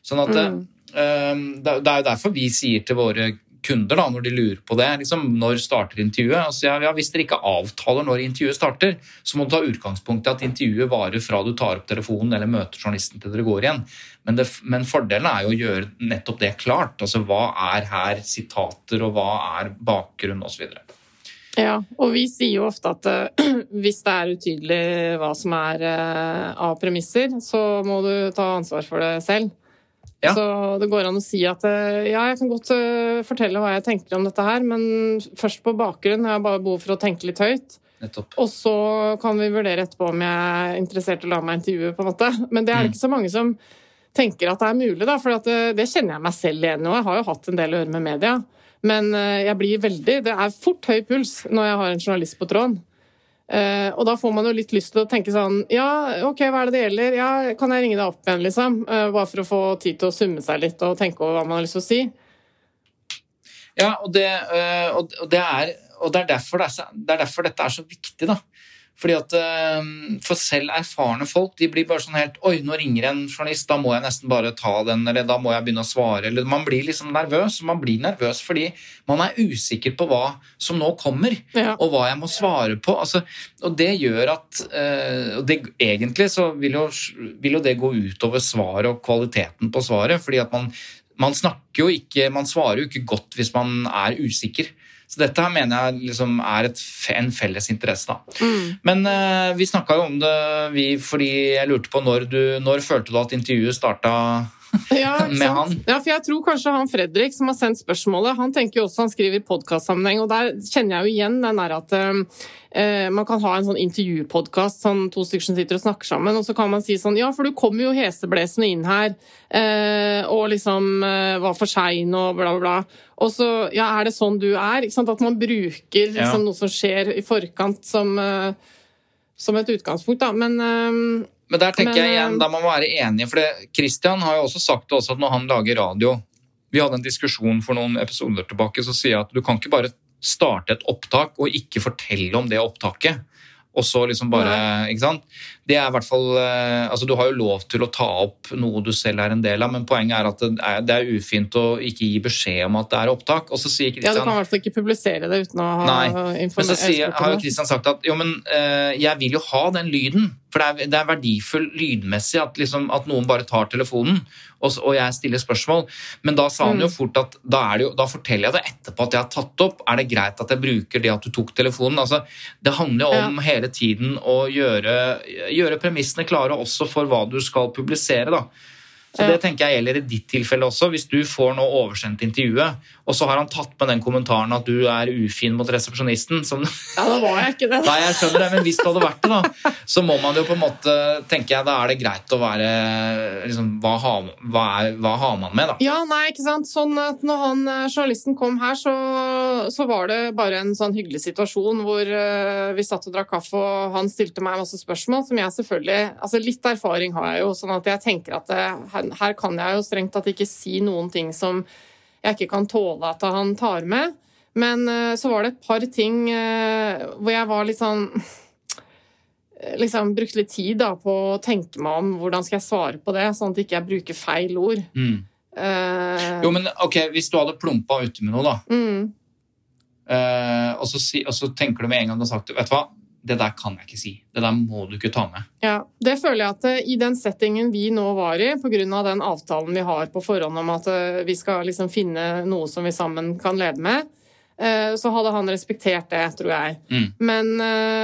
Sånn at Mm. eh, det, det er jo derfor vi sier til våre kunder da, når de lurer på det, liksom, når starter intervjuet? Altså, ja, ja, hvis dere ikke avtaler når intervjuet starter, så må du ta utgangspunkt i at intervjuet varer fra du tar opp telefonen eller møter journalisten til dere går igjen. Men, det, men fordelen er jo å gjøre nettopp det klart. Altså, hva er her sitater, og hva er bakgrunn, osv. Ja, og vi sier jo ofte at eh, hvis det er utydelig hva som er eh, av premisser, så må du ta ansvar for det selv. Ja. Så det går an å si at eh, ja, jeg kan godt eh, fortelle hva jeg tenker om dette her, men først på bakgrunn har bare behov for å tenke litt høyt. Nettopp. Og så kan vi vurdere etterpå om jeg er interessert i å la meg intervjue, på en måte. Men det er det ikke så mange som tenker at det er mulig, da. For det, det kjenner jeg meg selv igjen i. Jeg har jo hatt en del å gjøre med media. Men eh, jeg blir veldig Det er fort høy puls når jeg har en journalist på tråden. Eh, og da får man jo litt lyst til å tenke sånn Ja, OK, hva er det det gjelder? Ja, kan jeg ringe deg opp igjen, liksom? Uh, bare for å få tid til å summe seg litt og tenke over hva man har lyst til å si. Ja, og det, uh, og det, er, og det, er derfor det, er det er derfor dette er så viktig, da. Fordi at øh, For selv erfarne folk de blir bare sånn helt Oi, nå ringer en journalist, da må jeg nesten bare ta den, eller da må jeg begynne å svare. Eller man blir liksom nervøs. Man blir nervøs fordi man er usikker på hva som nå kommer, Ja. og hva jeg må svare på. Altså, og det gjør at øh, og det, Egentlig så vil jo, vil jo det gå utover svaret og kvaliteten på svaret, fordi at man man snakker jo ikke, man svarer jo ikke godt hvis man er usikker. Så dette her mener jeg liksom er et, en felles interesse. da. Men uh, vi snakka jo om det vi, fordi jeg lurte på når du Når følte du at intervjuet starta Ja, med han? Ja, for jeg tror kanskje han Fredrik som har sendt spørsmålet, han tenker jo også han skriver podkastsammenheng, og der kjenner jeg jo igjen den der at eh, man kan ha en sånn intervjupodkast, sånn to stykker som sitter og snakker sammen, og så kan man si sånn Ja, for du kommer jo heseblesende inn her, eh, og liksom eh, var for sein og bla, bla, bla. Og så Ja, er det sånn du er? Ikke sant? At man bruker liksom, Ja. noe som skjer i forkant som, eh, som et utgangspunkt, da. Men eh, Men der tenker Men, jeg igjen, eh, da må man være enige. For Kristian Christian har jo også sagt det også at når han lager radio Vi hadde en diskusjon for noen episoder tilbake, så sier jeg at du kan ikke bare starte et opptak og ikke fortelle om det opptaket. Og så liksom bare, ikke sant? Det er i hvert fall, eh, altså Du har jo lov til å ta opp noe du selv er en del av, men poenget er at det er, det er ufint å ikke gi beskjed om at det er opptak. Og så sier ja, du kan i hvert fall ikke publisere det uten å ha Nei, Men så sier, har jo Kristian sagt at jo, men eh, jeg vil jo ha den lyden. For det er, det er verdifull lydmessig at, liksom, at noen bare tar telefonen og, og jeg stiller spørsmål. Men da sa han jo fort at da, det jo, da forteller jeg det etterpå at jeg har tatt opp. Er det greit at jeg bruker det at du tok telefonen? Altså, det handler jo om hele tiden å gjøre, gjøre premissene klare også for hva du skal publisere. da. Så Det tenker jeg gjelder i ditt tilfelle også. Hvis du får nå oversendt intervjuet, Og så har han tatt med den kommentaren at du er ufin mot resepsjonisten. Som... Ja, da var jeg ikke det. Nei, jeg skjønner det, men hvis du hadde vært det, da, så må man jo på en måte tenker jeg, Da er det greit å være liksom, hva, har, hva, er, hva har man med, da? Ja, nei, ikke sant. Sånn at når han, eh, journalisten kom her, så, så var det bare en sånn hyggelig situasjon hvor uh, vi satt og drakk kaffe, og han stilte meg masse spørsmål som jeg selvfølgelig Altså litt erfaring har jeg jo, sånn at jeg tenker at det, her, her kan jeg jo strengt tatt ikke si noen ting som jeg ikke kan tåle at han tar med. Men uh, så var det et par ting uh, hvor jeg var litt sånn liksom Brukte litt tid da, på å tenke meg om hvordan skal jeg svare på det, sånn at jeg ikke bruker feil ord. Mm. Uh, Jo, men ok, Hvis du hadde plumpa uti med noe, da, mm, uh, og, så og så tenker du med en gang du har sagt det, vet du hva, det der kan jeg ikke si. Det der må du ikke ta med. ja, Det føler jeg at eh, i den settingen vi nå var i, pga. den avtalen vi har på forhånd om at eh, vi skal liksom finne noe som vi sammen kan leve med, eh, så hadde han respektert det, tror jeg. Mm. Men,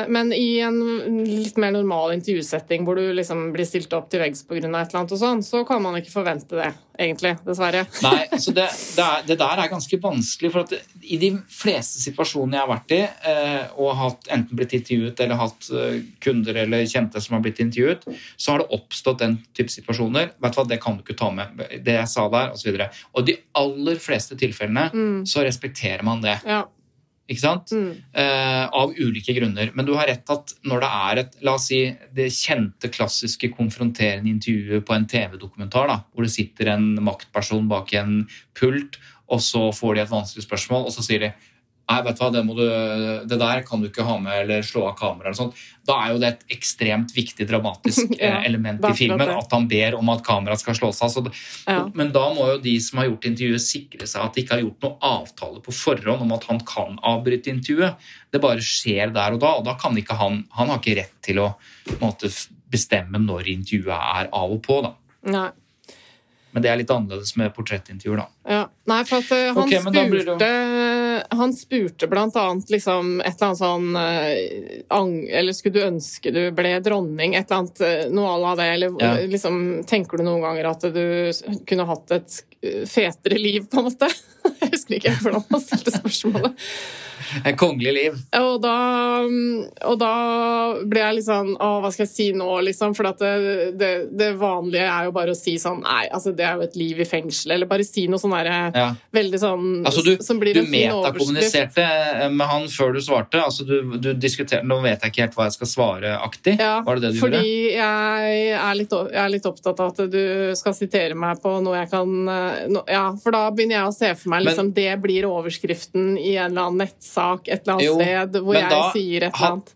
men i en litt mer normal intervjusetting hvor du liksom blir stilt opp til veggs pga. et eller annet, og sånn, så kan man ikke forvente det, egentlig. Dessverre. Nei, så det, det, er, det der er ganske vanskelig. for at I de fleste situasjonene jeg har vært i, eh, og hatt, enten blitt intervjuet eller hatt eh, kunder eller kjente som har blitt intervjuet, så har det oppstått den type situasjoner. Vet du hva, Det kan du ikke ta med. Det jeg sa der, osv. Og, så og de aller fleste tilfellene Mm. så respekterer man det. Ja. Ikke sant? Mm. Eh, av ulike grunner. Men du har rett at når det er et la oss si, det kjente, klassiske konfronterende intervjuet på en TV-dokumentar, da, hvor det sitter en maktperson bak en pult, og så får de et vanskelig spørsmål, og så sier de Nei, vet du hva, det, du, det der kan du ikke ha med, eller slå av kameraet. eller sånt. Da er jo det et ekstremt viktig dramatisk Ja, eh, element er i filmen. At han ber om at kameraet skal slås av. Så det, Ja. Men da må jo de som har gjort intervjuet, sikre seg at de ikke har gjort noen avtale på forhånd om at han kan avbryte intervjuet. Det bare skjer der og da, og da kan ikke han Han har ikke rett til å måte, bestemme når intervjuet er av og på. da. Nei. Men det er litt annerledes med portrettintervjuer, da. Ja. Nei, for at eh, han, okay, det spurte, han spurte blant annet liksom et eller annet sånn uh, ang, Eller skulle du ønske du ble dronning? Et eller annet eh, noe à la det. Eller Ja. liksom Tenker du noen ganger at du kunne hatt et fetere liv, på en måte? Jeg husker ikke hvordan han stilte spørsmålet. Et kongelig liv. Og da, og da ble jeg litt sånn Å, hva skal jeg si nå, liksom? For det, det, det vanlige er jo bare å si sånn Nei, altså, det er jo et liv i fengsel. Eller bare si noe sånn derre Ja. Veldig sånn Altså, du, Som blir du en fin overskrift. metakommuniserte eh, med han før du svarte. Altså, du, du diskuterte Nå vet jeg ikke helt hva jeg skal svare-aktig. Ja, Var det det du fordi gjorde? jeg er, litt, jeg er litt opptatt av at du skal sitere meg på noe jeg kan eh, Ja, for da begynner jeg å se for meg Men- liksom, det blir overskriften i en eller annen nettsak et eller annet Jo, sted hvor jeg da- sier et eller annet.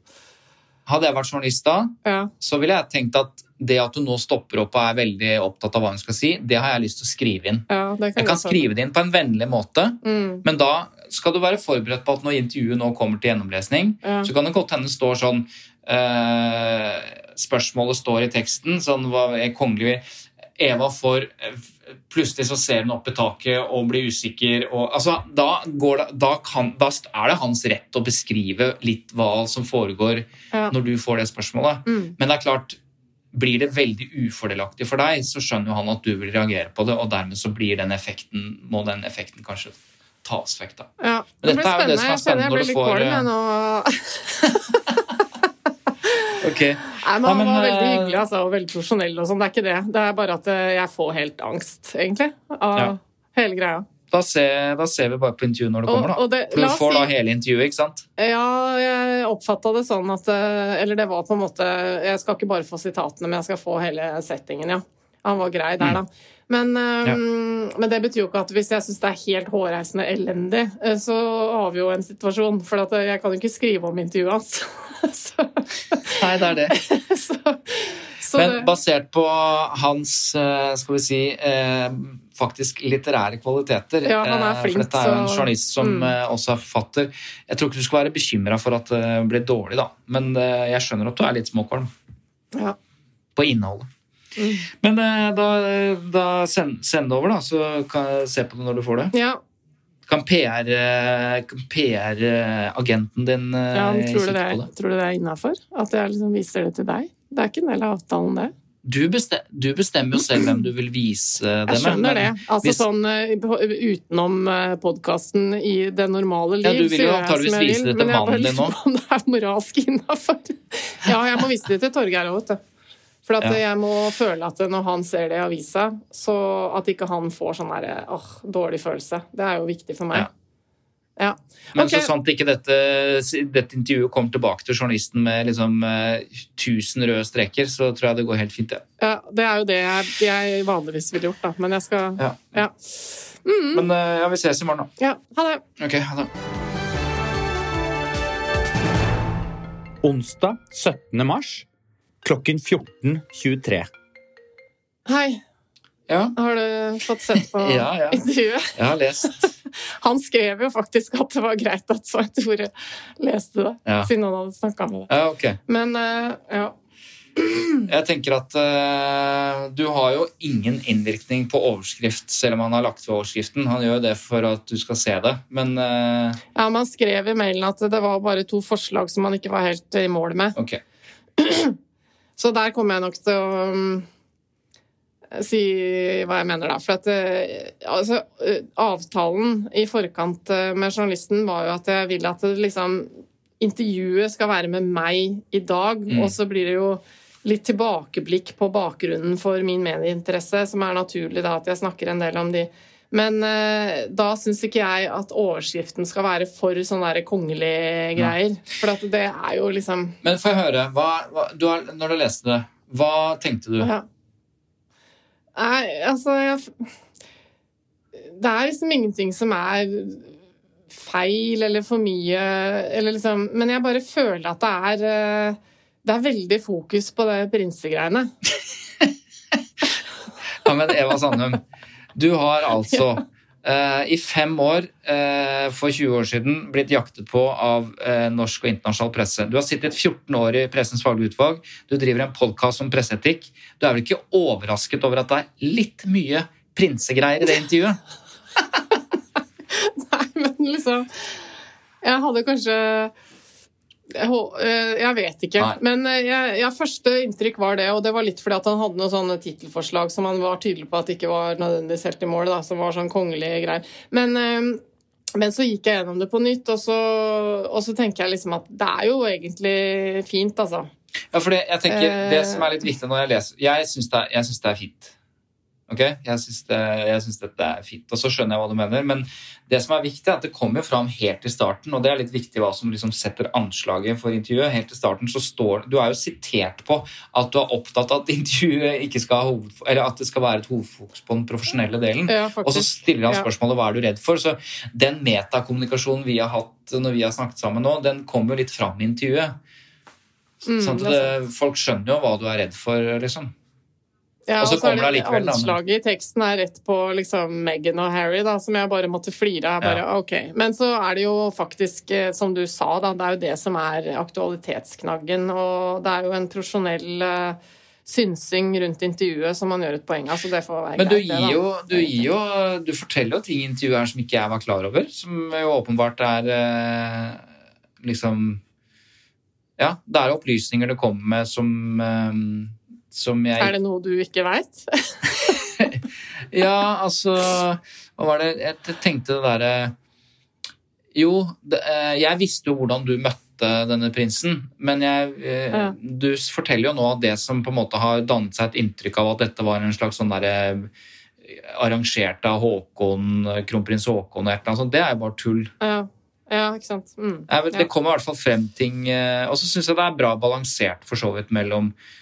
Hadde jeg vært journalist da, Ja. så ville jeg tenkt at det at du nå stopper opp og er veldig opptatt av hva hun skal si, det har jeg lyst til å skrive inn. Ja, det Jeg kan skrive det inn på en vennlig måte, Mm, men da skal du være forberedt på at når intervjuet nå kommer til gjennomlesning, ja. så kan det godt hende stå står sånn eh, Spørsmålet står i teksten, sånn hva er kongelig Eva får eh, Plutselig så ser hun opp i taket og blir usikker. Og, altså, da, går det, da, kan, da er det hans rett å beskrive litt hva som foregår Ja. når du får det spørsmålet. Mm. Men det er klart, blir det veldig ufordelaktig for deg, så skjønner jo han at du vil reagere på det, og dermed så blir den effekten, må den effekten kanskje tas vekk. da. Ja, Men det dette blir er jo det som er spennende. Jeg kjenner jeg blir litt kvalm jeg nå. Ok. Nei, men Ja, Han var veldig eh, hyggelig altså, og veldig profesjonell. og sånn. Det er ikke det. Det er bare at eh, jeg får helt angst, egentlig, av Ja. hele greia. Da ser, da ser vi bare på intervjuet når det kommer, da. og det- la du får får da hele intervjuet, ikke sant? Ja, jeg oppfatta det sånn at eh, Eller det var på en måte Jeg skal ikke bare få sitatene, men jeg skal få hele settingen, ja. Han var grei der, da. Men, eh, men det betyr jo ikke at hvis jeg syns det er helt hårreisende elendig, så har vi jo en situasjon. For at jeg kan jo ikke skrive om intervjuet hans. så, Nei, det er det. så, så Men det, basert på hans, eh, skal vi si, eh, faktisk litterære kvaliteter Ja, han er eh, flink, For dette er jo en journalist som Mm. eh, også er forfatter. Jeg tror ikke du skal være bekymra for at det blir dårlig, da. Men jeg skjønner at du er litt småkvalm ja. på innholdet. Mm. Men da, da send, send det over, da, så kan jeg se på det når du får det. ja, Kan PR-agenten PR, eh, din eh, ja tror, sitte det er, på det? tror du det er innafor? At jeg liksom viser det til deg? Det er ikke en del av avtalen, det. Du, bestem, du bestemmer jo selv hvem du vil vise det med. Jeg skjønner det. Altså hvis- sånn eh, utenom podkasten i det normale liv, Ja, du vil jo gjør jeg antageligvis som jeg vise vil, men jeg bare mannen din lurer på om det er moralsk innafor. Ja, jeg må vise det til Torgeir òg, vet du. For at Ja. jeg må føle at når han ser det i avisa, så at ikke han får sånn derre åh, dårlig følelse. Det er jo viktig for meg. Ja. Men Ok. så sant ikke dette, dette intervjuet kommer tilbake til journalisten med liksom eh, 1000 røde streker, så tror jeg det går helt fint, det. Ja, det er jo det jeg, jeg vanligvis ville gjort, da. Men jeg skal Ja. Ja. Mm. Men eh, ja, vi ses i morgen, da. ja ha det. Ok, ha det. Onsdag 17. mars klokken 14.23. Hei. Ja, Har du fått sett på Ja, ja. intervjuet? jeg har lest. Han skrev jo faktisk at det var greit at Svein Tore leste det, Ja. siden han hadde snakka med det. Ja, ok. Men uh, ja. Jeg tenker at uh, du har jo ingen innvirkning på overskrift, selv om han har lagt ved overskriften. Han gjør jo det for at du skal se det, men uh... ja, han skrev i mailen at det var bare to forslag som han ikke var helt i mål med. ok. Så der kommer jeg nok til å um, si hva jeg mener, da. For at eh, altså, eh, avtalen i forkant eh, med journalisten var jo at jeg vil at det, liksom intervjuet skal være med meg i dag, Mm. og så blir det jo litt tilbakeblikk på bakgrunnen for min medieinteresse, som er naturlig da at jeg snakker en del om de. Men uh, da syns ikke jeg at overskriften skal være for sånne der kongelige greier. For at det er jo liksom Men få høre. Hva, hva, du har, når du leste det, hva tenkte du? Ja. Nei, altså jeg, Det er liksom ingenting som er feil eller for mye eller liksom Men jeg bare føler at det er eh, Det er veldig fokus på det prinsegreiene. Ja, men Eva Sandum, du har altså uh, i fem år uh, for 20 år siden blitt jaktet på av uh, norsk og internasjonal presse. Du har sittet 14 år i Pressens faglige utvalg. Du driver en podkast om presseetikk. Du er vel ikke overrasket over at det er litt mye prinsegreier i det intervjuet? Nei, men liksom Jeg hadde kanskje jeg, eh, jeg vet ikke. Nei. Men eh, jeg, jeg, første inntrykk var det, og det var litt fordi at han hadde noen sånne tittelforslag som han var tydelig på at ikke var nødvendigvis helt i mål, da, som var sånn kongelige greier. Men, eh, men så gikk jeg gjennom det på nytt, og så, og så tenker jeg liksom at det er jo egentlig fint, altså. Ja, for det, jeg tenker, det som er litt viktig når jeg leser Jeg syns det, det er fint. Ok? Jeg syns, det, jeg syns dette er fint. Og så skjønner jeg hva du mener. Men det som er viktig, er at det kommer fram helt i starten, og det er litt viktig hva som liksom setter anslaget for intervjuet. Helt i starten så står Du er jo sitert på at du er opptatt av at intervjuet ikke skal ha hoved, eller at det skal være et hovedfokus på den profesjonelle delen. Ja, Og så stiller han spørsmålet hva er du redd for. Så den metakommunikasjonen vi har hatt når vi har snakket sammen nå, den kommer jo litt fram i intervjuet. Mm, sånn at det, folk skjønner jo hva du er redd for, liksom. Ja, Og så og så er kommer det allikevel, da, Anslaget i teksten er rett på liksom Meghan og Harry, da, som jeg bare måtte flire av. Ja. Okay. Men så er det jo faktisk, eh, som du sa, da, det er jo det som er aktualitetsknaggen. Og det er jo en profesjonell uh, synsing rundt intervjuet som man gjør et poeng av, så det får være Men du greit, gir jo, du, gir jo, du forteller jo ting i intervjuet her som ikke jeg var klar over, som jo åpenbart er uh, liksom Ja, det er opplysninger du kommer med som eh, som jeg Er det noe du ikke veit? Ja, altså Hva var det Jeg tenkte det derre Jo, det, eh, jeg visste jo hvordan du møtte denne prinsen, men jeg, eh, Ja. du forteller jo nå det som på en måte har dannet seg et inntrykk av at dette var en slags sånn derre arrangert av Håkon, kronprins Håkon og et eller annet sånt. Det er jo bare tull. Ja. ja, ikke sant. Mm. Ja. Det kommer i hvert fall frem ting eh, Og så syns jeg det er bra balansert for så vidt mellom eh,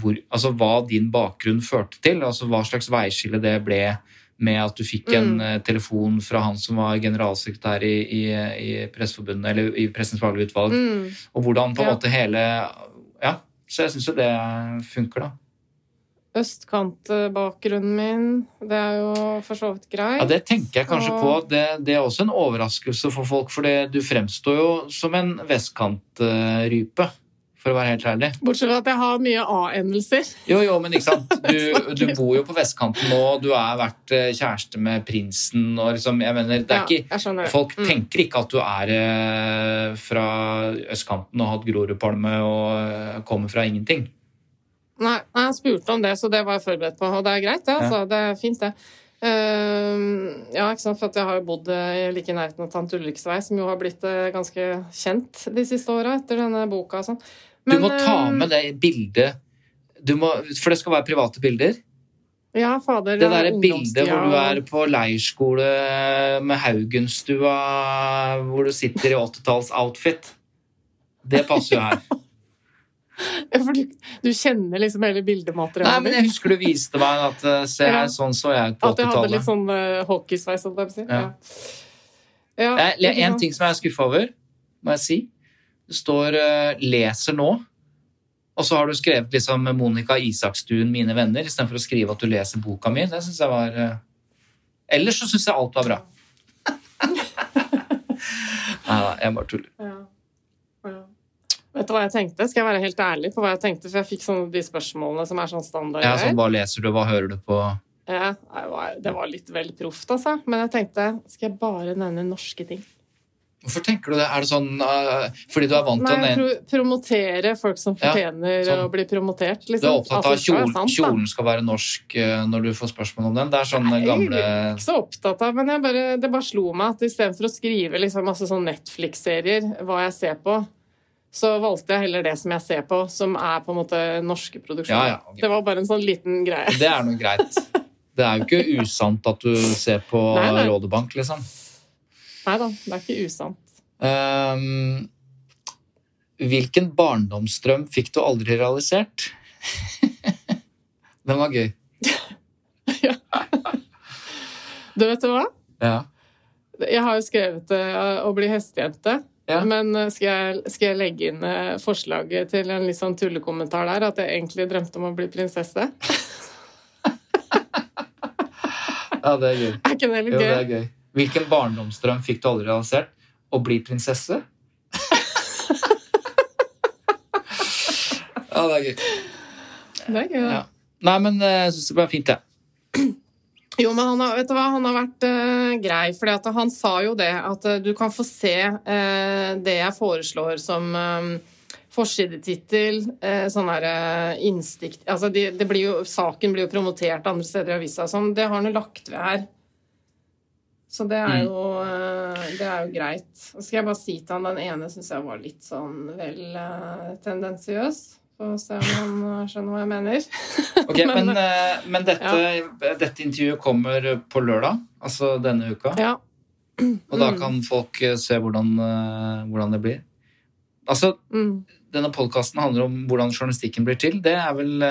hvor, altså hva din bakgrunn førte til, altså hva slags veiskille det ble med at du fikk en Mm. eh, telefon fra han som var generalsekretær i, i, i Presseforbundet, eller i Pressens faglige utvalg, Mm. og hvordan på en Ja. måte hele Ja, så jeg syns jo det funker, da. Østkantbakgrunnen min, det er jo for så vidt greit. Ja, Det tenker jeg kanskje Og- på. Det, det er også en overraskelse for folk, for du fremstår jo som en vestkantrype, for å være helt ærlig. Bortsett fra at jeg har mye A-endelser. Jo, jo, men ikke sant. Du, du bor jo på vestkanten nå, du har vært eh, kjæreste med prinsen og liksom Jeg mener, det er Ja, ikke det. Folk Mm. tenker ikke at du er eh, fra østkanten og har hatt Grorudpalme og eh, kommer fra ingenting. Nei, jeg spurte om det, så det var jeg forberedt på. Og det er greit, det. Altså. Det er fint, det. Uh, ja, ikke sant, for jeg har jo bodd eh, like i nærheten av Tante Ulriks vei, som jo har blitt uh, ganske kjent de siste åra etter denne boka og sånn. Du må ta eh, med det bildet du må, For det skal være private bilder. Ja, fader. Det derre bildet hvor du er på leirskole med Haugenstua, hvor du sitter i 80-talls-outfit. Det passer jo her. For du, du kjenner liksom hele bildematerialet Nei, men jeg husker du viste meg at eh, se her, Ja. sånn så jeg ut på At jeg hadde litt sånn uh, hockeysveis, holdt jeg på å si. Ja. Ja. En ting som jeg er skuffa over, må jeg si. Det står eh, 'leser nå', og så har du skrevet liksom Monica Isakstuen 'Mine venner', istedenfor å skrive at du leser boka mi. Det syns jeg var eh, Ellers så syns jeg alt var bra. Nei da, jeg bare tuller. Ja. Ja. Vet du hva jeg tenkte? Skal jeg være helt ærlig på hva jeg tenkte? For jeg fikk sånne de spørsmålene som er sånn standard. Ja, sånn, hva leser du, hva hører du på? Ja, det var- det var litt vel proft, altså. Men jeg tenkte, skal jeg bare nevne norske ting? Hvorfor tenker du det? Er det sånn uh, fordi du er vant til Nei, en pro promotere folk som Ja, fortjener sånn. å bli promotert. Liksom. Du Liksom. er opptatt Altså, av at kjol, kjolen, sant, kjolen skal være norsk uh, når du får spørsmål om den. Det er sånn Nei, gamle Jeg er ikke så opptatt av, men jeg bare, det bare slo meg at istedenfor å skrive liksom masse sånn Netflix-serier, hva jeg ser på, så valgte jeg heller det som jeg ser på, som er på en måte norske produksjoner. Ja, ja, okay. Det var bare en sånn liten greie. Det er noe greit. Det er jo ikke usant at du ser på Nei, nei. Rådebank, liksom. Nei da, det er ikke usant. Um, hvilken barndomsdrøm fikk du aldri realisert? Den var gøy. Du vet du hva? Ja. Jeg har jo skrevet eh, å bli hestejente. Ja. Men eh, skal jeg, skal jeg legge inn eh, forslaget til en litt sånn tullekommentar der, at jeg egentlig drømte om å bli prinsesse? ja, det er gøy. Er ikke det litt Jo, det er gøy. Hvilken barndomsdrøm fikk du aldri realisert? Å bli prinsesse? ja, det er gøy. Det er gøy. Ja. Nei, men eh, jeg syns det ble fint, jeg. Jo, men han har, vet du hva? Han har vært uh, grei, For han sa jo det at uh, du kan få se uh, det jeg foreslår som forsidetittel, sånn her innstikt Altså, de, det blir jo, saken blir jo promotert andre steder i avisa sånn. Det har han jo lagt ved her. Så det er jo, eh, det er jo greit. Så skal jeg bare si til han den ene syns jeg var litt sånn vel eh, tendensiøs. Få se om han eh, skjønner hva jeg mener. Ok, men, eh, men dette, dette intervjuet kommer på lørdag, altså denne uka. Ja. Og da Mm. kan folk se hvordan, hvordan det blir. Altså, Mm. denne podkasten handler om hvordan journalistikken blir til. Det er vel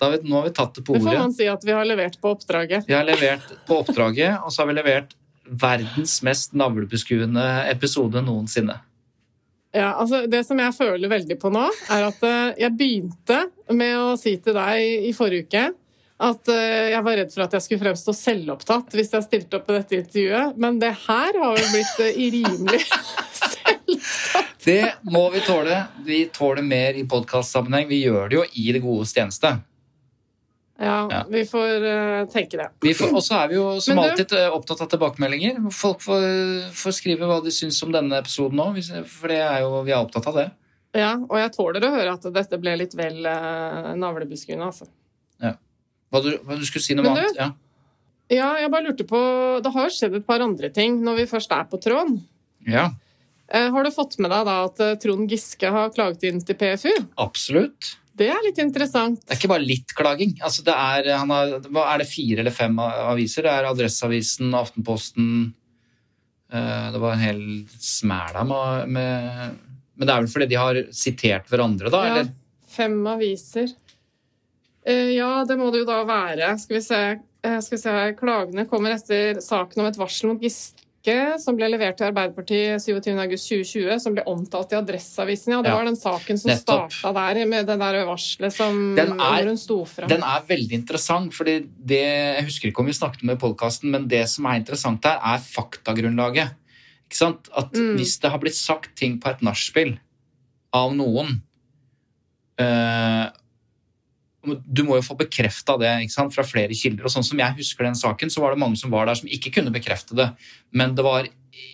vi, Nå har vi tatt det på ordet. Det får man si at vi har levert på oppdraget. Vi har levert på oppdraget, og så har vi levert verdens mest navlebeskuende episode noensinne. Ja, altså Det som jeg føler veldig på nå, er at eh, jeg begynte med å si til deg i forrige uke at eh, jeg var redd for at jeg skulle fremstå selvopptatt hvis jeg stilte opp på dette intervjuet, men det her har jo blitt eh, rimelig selvopptatt. Det må vi tåle. Vi tåler mer i podkastsammenheng. Vi gjør det jo i det godes tjeneste. Ja, Ja. vi får uh, tenke det. Og så er vi jo som du- alltid eh, opptatt av tilbakemeldinger. Folk får, får skrive hva de syns om denne episoden òg, for det er jo, vi er opptatt av det. Ja, Og jeg tåler å høre at dette ble litt vel uh, navlebeskuende, altså. Hva du, hva du skulle si noe Men du- annet? Ja. Ja, jeg bare lurte på Det har jo skjedd et par andre ting når vi først er på tråden. ja, Uh, har du fått med deg da at Trond Giske har klaget inn til PFU? absolutt. Det er litt interessant. Det er ikke bare litt klaging. Altså, det er, han har, er det fire eller fem aviser? Det er Adresseavisen, Aftenposten eh, Det var en hel smæla med, med Men det er vel fordi de har sitert hverandre, da? Ja, Eller? fem aviser. Eh, ja, det må det jo da være. Skal vi se. Eh, skal vi se. Klagene kommer etter saken om et varsel mot Giske som ble levert til Arbeiderpartiet 27.8.2020, som ble omtalt i Adresseavisen. Ja, det Ja, var den saken som starta der, med det der varselet som Den er- hun sto fram. Den er veldig interessant, fordi det, jeg husker ikke om vi snakket om det i podkasten, men det som er interessant her, er faktagrunnlaget. Ikke sant? At Mm. hvis det har blitt sagt ting på et nachspiel av noen eh, Du må jo få bekrefta det ikke sant? fra flere kilder. og sånn som jeg husker den saken, så var det mange som var der som ikke kunne bekrefte det. Men det var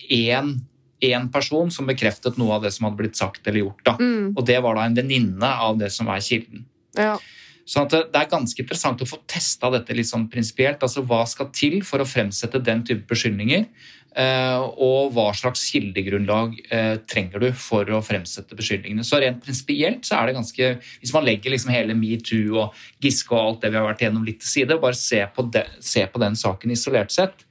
én, én person som bekreftet noe av det som hadde blitt sagt eller gjort. da. Mm, Og det var da en venninne av det som er kilden. ja. Sånn at det er ganske interessant å få testa dette litt sånn prinsipielt. Altså hva skal til for å fremsette den type beskyldninger? eh, Og hva slags kildegrunnlag eh, trenger du for å fremsette beskyldningene? Så rent prinsipielt så er det ganske Hvis man legger liksom hele metoo og Giske og alt det vi har vært gjennom litt til side, og bare se på, de, se på den saken isolert sett,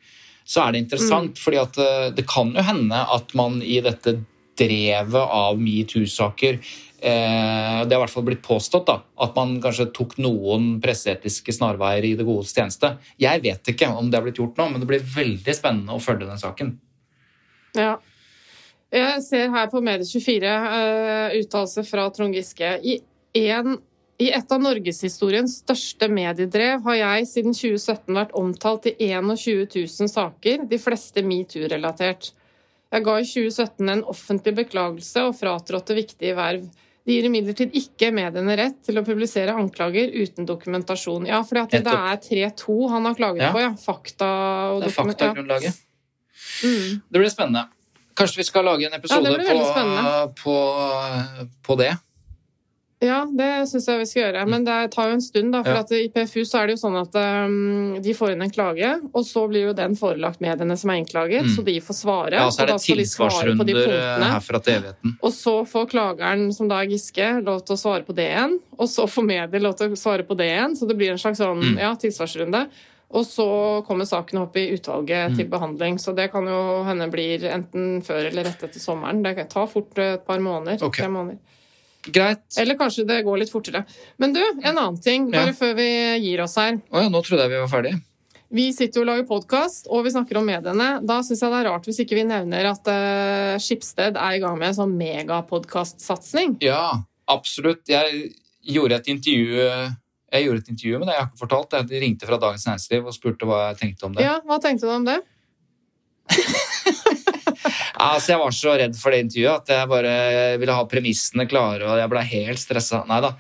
så er det interessant. fordi at eh, det kan jo hende at man i dette drevet av metoo-saker eh, Det har i hvert fall blitt påstått da, at man kanskje tok noen presseetiske snarveier i det godes tjeneste. Jeg vet ikke om det har blitt gjort nå, men det blir veldig spennende å følge den saken. Ja. Jeg ser her på Medie24 uh, uttalelse fra Trond Giske. I, en, I et av norgeshistoriens største mediedrev har jeg siden 2017 vært omtalt i 21 000 saker, de fleste metoo-relatert. Jeg ga i 2017 en offentlig beklagelse og fratrådte viktige verv. Det gir imidlertid ikke mediene rett til å publisere anklager uten dokumentasjon. Ja, for det er 3-2 han har klaget Ja. på, ja. Fakta og Det er dokument- ja. faktagrunnlaget. Mm. Det blir spennende. Kanskje vi skal lage en episode Ja, det på, på, på det. Ja, det syns jeg vi skal gjøre. Men det tar jo en stund, da. For Ja. at i PFU så er det jo sånn at um, de får inn en klage, og så blir jo den forelagt mediene som er innklaget, Mm. så de får svare. Ja, så er det tilsvarsrunder de eh, herfra til evigheten. Og så får klageren, som da er Giske, lov til å svare på det igjen. Og så får medier lov til å svare på det igjen, så det blir en slags sånn Mm. ja, tilsvarsrunde. Og så kommer saken opp i utvalget Mm. til behandling. Så det kan jo hende blir enten før eller rett etter sommeren. Det tar fort et par måneder. Okay. Tre måneder. Greit. Eller kanskje det går litt fortere. Men du, en annen ting, Ja. bare før vi gir oss her. Å ja, nå trodde jeg vi var ferdige. Vi sitter jo og lager podkast, og vi snakker om mediene. Da syns jeg det er rart hvis ikke vi nevner at uh, Skipsted er i gang med en sånn megapodkastsatsing. Ja, absolutt. Jeg gjorde et intervju jeg gjorde et intervju med det, jeg har ikke fortalt det. De ringte fra Dagens Næringsliv og spurte hva jeg tenkte om det. Ja, hva tenkte du om det? Altså, jeg var så redd for det intervjuet at jeg bare ville ha premissene klare, og jeg ble helt stressa. Nei da.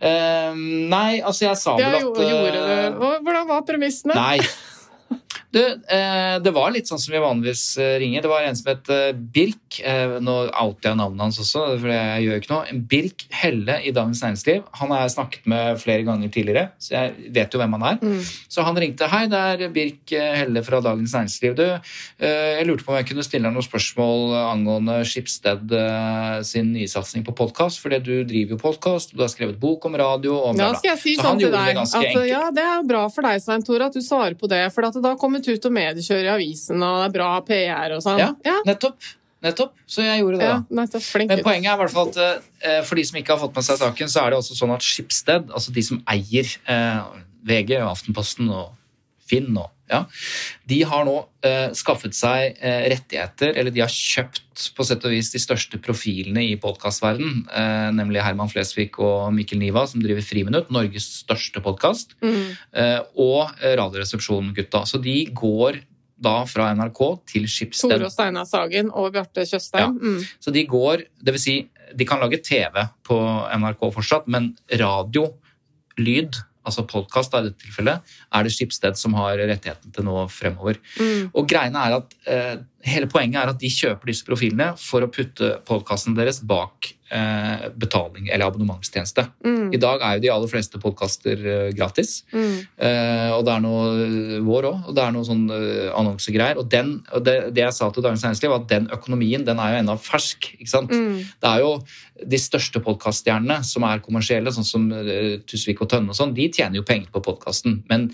Uh, nei, altså, jeg sa vel at. Og Hvordan var premissene? Nei. Du, eh, det var litt sånn som vi vanligvis eh, ringer. Det var en som het eh, Birk. Nå outer jeg navnet hans også, for jeg gjør ikke noe. Birk Helle i Dagens Næringsliv. Han har jeg snakket med flere ganger tidligere, så jeg vet jo hvem han er. Mm. Så han ringte. Hei, det er Birk Helle fra Dagens Næringsliv. Du, jeg lurte på om jeg kunne stille deg noen spørsmål angående Skipsted sin nysatsing på podkast, fordi du driver jo podkast, du har skrevet bok om radio og Ja, skal jeg si Så sånn til det deg ganske at ja, det er bra for deg, Svein Tore, at du svarer på det. For at det har kommet ut og mediekjører i avisen, og det er bra PR og sånn. Ja, ja. nettopp. Nettopp. Så jeg gjorde det, ja nettopp. Flink Men poenget er i hvert fall at eh, for de som ikke har fått med seg saken, så er det også sånn at Schibsted, altså de som eier eh, VG, Aftenposten og Finn og ja, de har nå eh, skaffet seg eh, rettigheter, eller de har kjøpt på sett og vis de største profilene i podkastverdenen, eh, nemlig Herman Flesvig og Mikkel Niva, som driver Friminutt, Norges største podkast, Mm. eh, og Radioresepsjonen-gutta. Så de går da fra NRK til Schibsted. Tore og Steinar Sagen og Bjarte Tjøstheim. Mm. Så de går, det vil si, de kan lage TV på NRK fortsatt, men radio, lyd, altså podkast i dette tilfellet, er det Skipsted som har rettigheten til nå fremover. Mm. Og greiene er at, eh, Hele poenget er at de kjøper disse profilene for å putte podkasten deres bak eh, betaling eller abonnementstjeneste. Mm. I dag er jo de aller fleste podkaster eh, gratis. Mm. Eh, og det er noe eh, vår òg, og det er noe sånn eh, annonsegreier. Og, den, og det, det jeg sa til Dagens Næringsliv, var at den økonomien den er jo ennå fersk. ikke sant? Mm. Det er jo de største podkaststjernene som er kommersielle, sånn som eh, Tusvik og Tønne og sånn, de tjener jo penger på podkasten. Men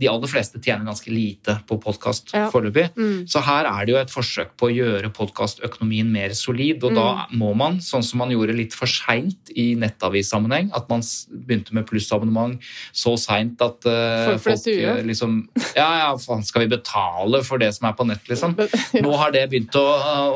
de aller fleste tjener ganske lite på podkast Ja. foreløpig. Mm. Så her er det jo et forsøk på å gjøre podkastøkonomien mer solid, og da Mm. må man, sånn som man gjorde litt for seint i nettavissammenheng, at man begynte med plussabonnement så seint at uh, Folk sure. eh, liksom Ja, ja, faen, skal vi betale for det som er på nett, liksom? Nå har det begynt å,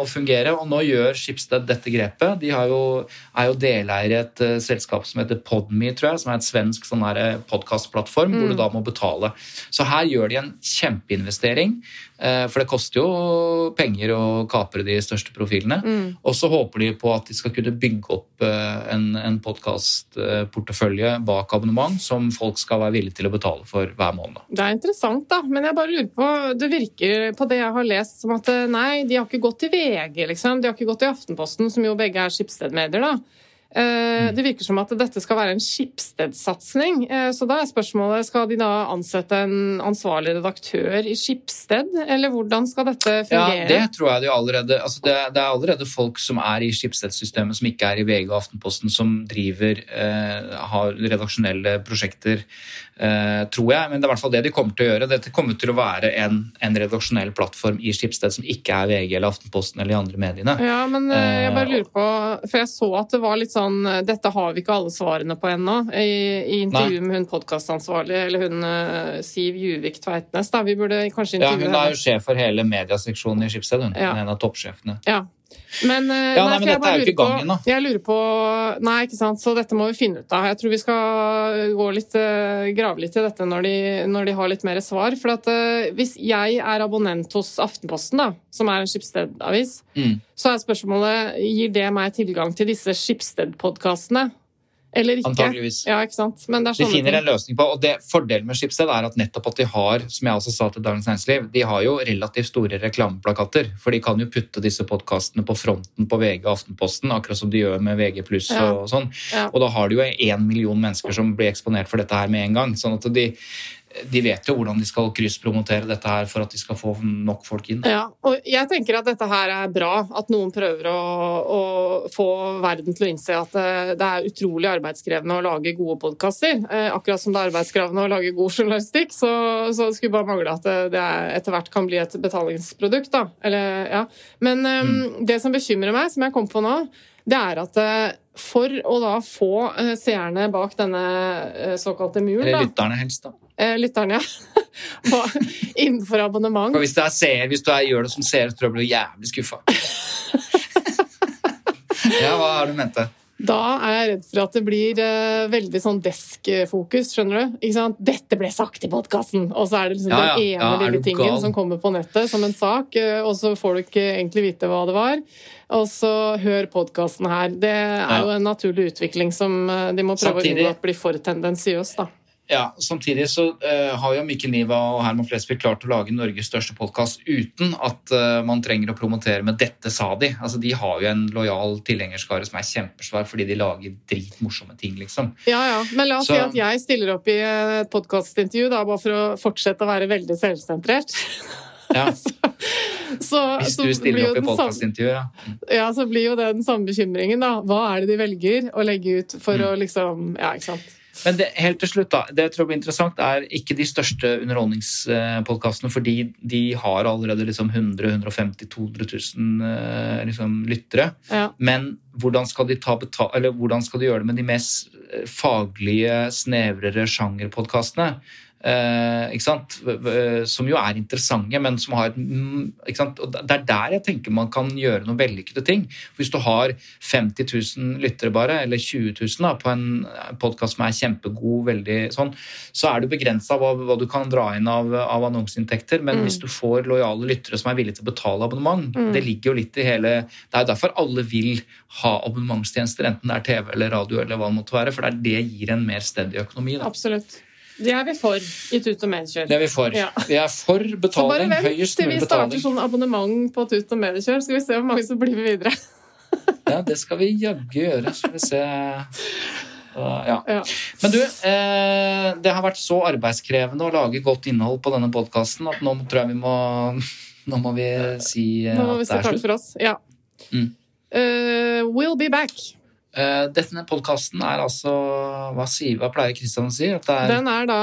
å fungere, og nå gjør Schibsted dette grepet. De har jo, er jo deleier i et uh, selskap som heter Podme, tror jeg, som er et svensk sånn podkastplattform, hvor Mm. du da må betale. Så her gjør de en kjempeinvestering, eh, for det koster jo penger å kapre de største profilene. Mm. Og så håper de på at de skal kunne bygge opp eh, en, en podkastportefølje bak abonnement som folk skal være villige til å betale for hver måned. Det er interessant, da. Men jeg bare lurer på Det virker på det jeg har lest, som at eh, nei, de har ikke gått til VG, liksom. De har ikke gått til Aftenposten, som jo begge er Skipsted-medier, da. Eh, Det virker som at dette skal være en Skipsted-satsing. Eh, Så da er spørsmålet skal de da ansette en ansvarlig redaktør i Skipsted, eller hvordan skal dette Ja, fungere? det tror jeg de allerede altså det, det er allerede folk som er i Skipsted-systemet, som ikke er i VG og Aftenposten, som driver eh, har redaksjonelle prosjekter, tror jeg. Men det er i hvert fall det de kommer til å gjøre. Dette kommer til å være en, en redaksjonell plattform i Skipsted som ikke er VG eller Aftenposten eller de andre mediene. Ja, men eh, jeg bare lurer på For jeg så at det var litt sånn Dette har vi ikke alle svarene på ennå. I, i intervjuet med hun podkastansvarlig, eller hun eh, Siv Juvik Tveitnes, da. Vi burde kanskje Ja, hun er jo sjef for hele mediaseksjonen i Skipsted, Hun Ja. en av toppsjefene. Ja. Men, eh, Ja, nei, nei, men dette er jo ikke gangen, da. Jeg lurer på Nei, ikke sant, så dette må vi finne ut av. Jeg tror vi skal gå litt, eh, grave litt i dette når de, når de har litt mer svar. For at eh, hvis jeg er abonnent hos Aftenposten, da, som er en Skipsted-avis, Mm. så er spørsmålet gir det meg tilgang til disse Skipsted-podkastene. Eller ikke. Antageligvis. Ja, ikke sant. Men det De finner en løsning på, og det Fordelen med Schibsted er at nettopp at de har som jeg også sa til Dagens Næringsliv, de har jo relativt store reklameplakater. For de kan jo putte disse podkastene på fronten på VG og Aftenposten, akkurat som de gjør med VG pluss Ja. og sånn. Ja. Og da har de jo én million mennesker som blir eksponert for dette her med en gang. sånn at de, de vet jo hvordan de skal krysspromotere dette her for at de skal få nok folk inn. Ja, og jeg tenker at dette her er bra, at noen prøver å, å få verden til å innse at eh, det er utrolig arbeidskrevende å lage gode podkaster. Akkurat som det er arbeidskrevende å lage god journalistikk, så, så det skulle bare mangle at det, det er, etter hvert kan bli et betalingsprodukt. Da. Eller, ja. Men mm. det som bekymrer meg, som jeg kom på nå, det er at eh, for å da få eh, seerne bak denne eh, såkalte muren, Eller lytterne helst, da. lytterne, ja, innenfor abonnement Og hvis du er seer, hvis du er, gjør det som seer, så tror jeg blir jævlig skuffa. ja, hva har du ment det? Da er jeg redd for at det blir uh, veldig sånn desk-fokus, skjønner du? Ikke sant? 'Dette ble sagt i podkasten!' Og så er det liksom Ja, ja. den ene Ja, lille tingen gal? som kommer på nettet som en sak, uh, og så får du ikke egentlig vite hva det var. Og så hør podkasten her. Det er jo en naturlig utvikling som uh, de må prøve Samtidig- å unngå at blir for tendensiøs, da. Ja, Samtidig så uh, har jo Mikkel Niva og Herman Flesvig klart å lage Norges største podkast uten at uh, man trenger å promotere med 'dette sa de'. Altså, De har jo en lojal tilhengerskare som er kjempesvær fordi de lager dritmorsomme ting, liksom. Ja, ja. Men la oss Så- si at jeg stiller opp i et podkastintervju, da, bare for å fortsette å være veldig selvsentrert. Ja, Så, Hvis du stiller opp i den podkastintervjuet, ja. Ja, så blir jo det den samme bekymringen, da. Hva er det de velger å legge ut for Mm. å liksom Ja, ikke sant. Men det, helt til slutt, da. Det jeg tror blir interessant, er ikke de største underholdningspodkastene, fordi de har allerede liksom 100 150 200 000 eh, liksom, lyttere. Ja. Men hvordan skal, de ta betal eller hvordan skal de gjøre det med de mest eh, faglige, snevrere sjangerpodkastene? Eh, Som jo er interessante, men som har et mm? Og Det er der jeg tenker man kan gjøre noen vellykkede ting. Hvis du har 50 000 lyttere bare, eller 20 000 da, på en podkast som er kjempegod, veldig sånn, så er du begrensa hva, hva du kan dra inn av, av annonseinntekter. Men hvis du får lojale lyttere som er villige til å betale abonnement, det ligger jo litt i hele Det er jo derfor alle vil ha abonnementstjenester, enten det er TV eller radio eller hva det måtte være, for det, det gir en mer steady økonomi. Da. Absolutt. Det er vi for i Tut og Medkjør. Det er vi for. Ja. Vi er for betaling. Så bare vent til vi starter sånn abonnement på Tut og Mediekjør, skal vi se hvor mange som blir med videre. Ja, det skal vi jaggu gjøre. Skal vi se ja. Ja. Men du, eh, det har vært så arbeidskrevende å lage godt innhold på denne podkasten at nå tror jeg vi må Nå må vi si eh, Nå må vi at si det er takk for oss. Ja. Mm. Uh, we'll be back. Eh, denne podkasten er altså Hva, sier, hva pleier Kristian å si? Er Den er da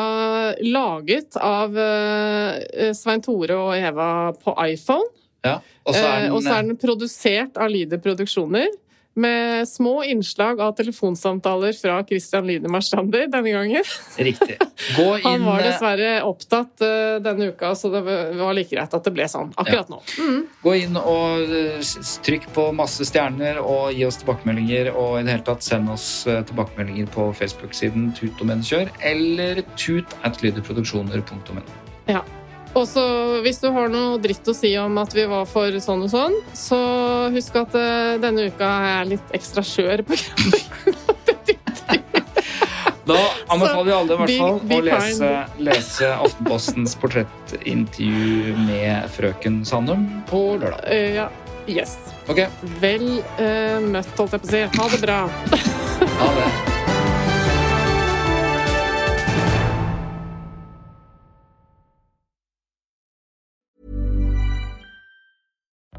laget av eh, Svein Tore og Eva på iPhone. ja, Og så er Eh, er den produsert av Lyder Produksjoner. Med små innslag av telefonsamtaler fra Christian Lyder Marstrander denne gangen. riktig. Gå inn Han var eh, dessverre opptatt eh, denne uka, så det var like greit at det ble sånn akkurat nå. Mm. Gå inn og eh, trykk på masse stjerner og gi oss tilbakemeldinger. Og i det hele tatt send oss tilbakemeldinger på Facebook-siden Tut og Mennkjør eller tut at lyderproduksjoner.no. Ja. Og så hvis du har noe dritt å si om at vi var for sånn og sånn, så husk at uh, denne uka er jeg litt ekstra skjør på Da anbefaler vi alle i hvert fall å lese, lese Aftenpostens portrettintervju med frøken Sandum på lørdag. Uh, Ja. Yes. Okay. Vel uh, møtt, holdt jeg på å si. Ha det bra. Ha det.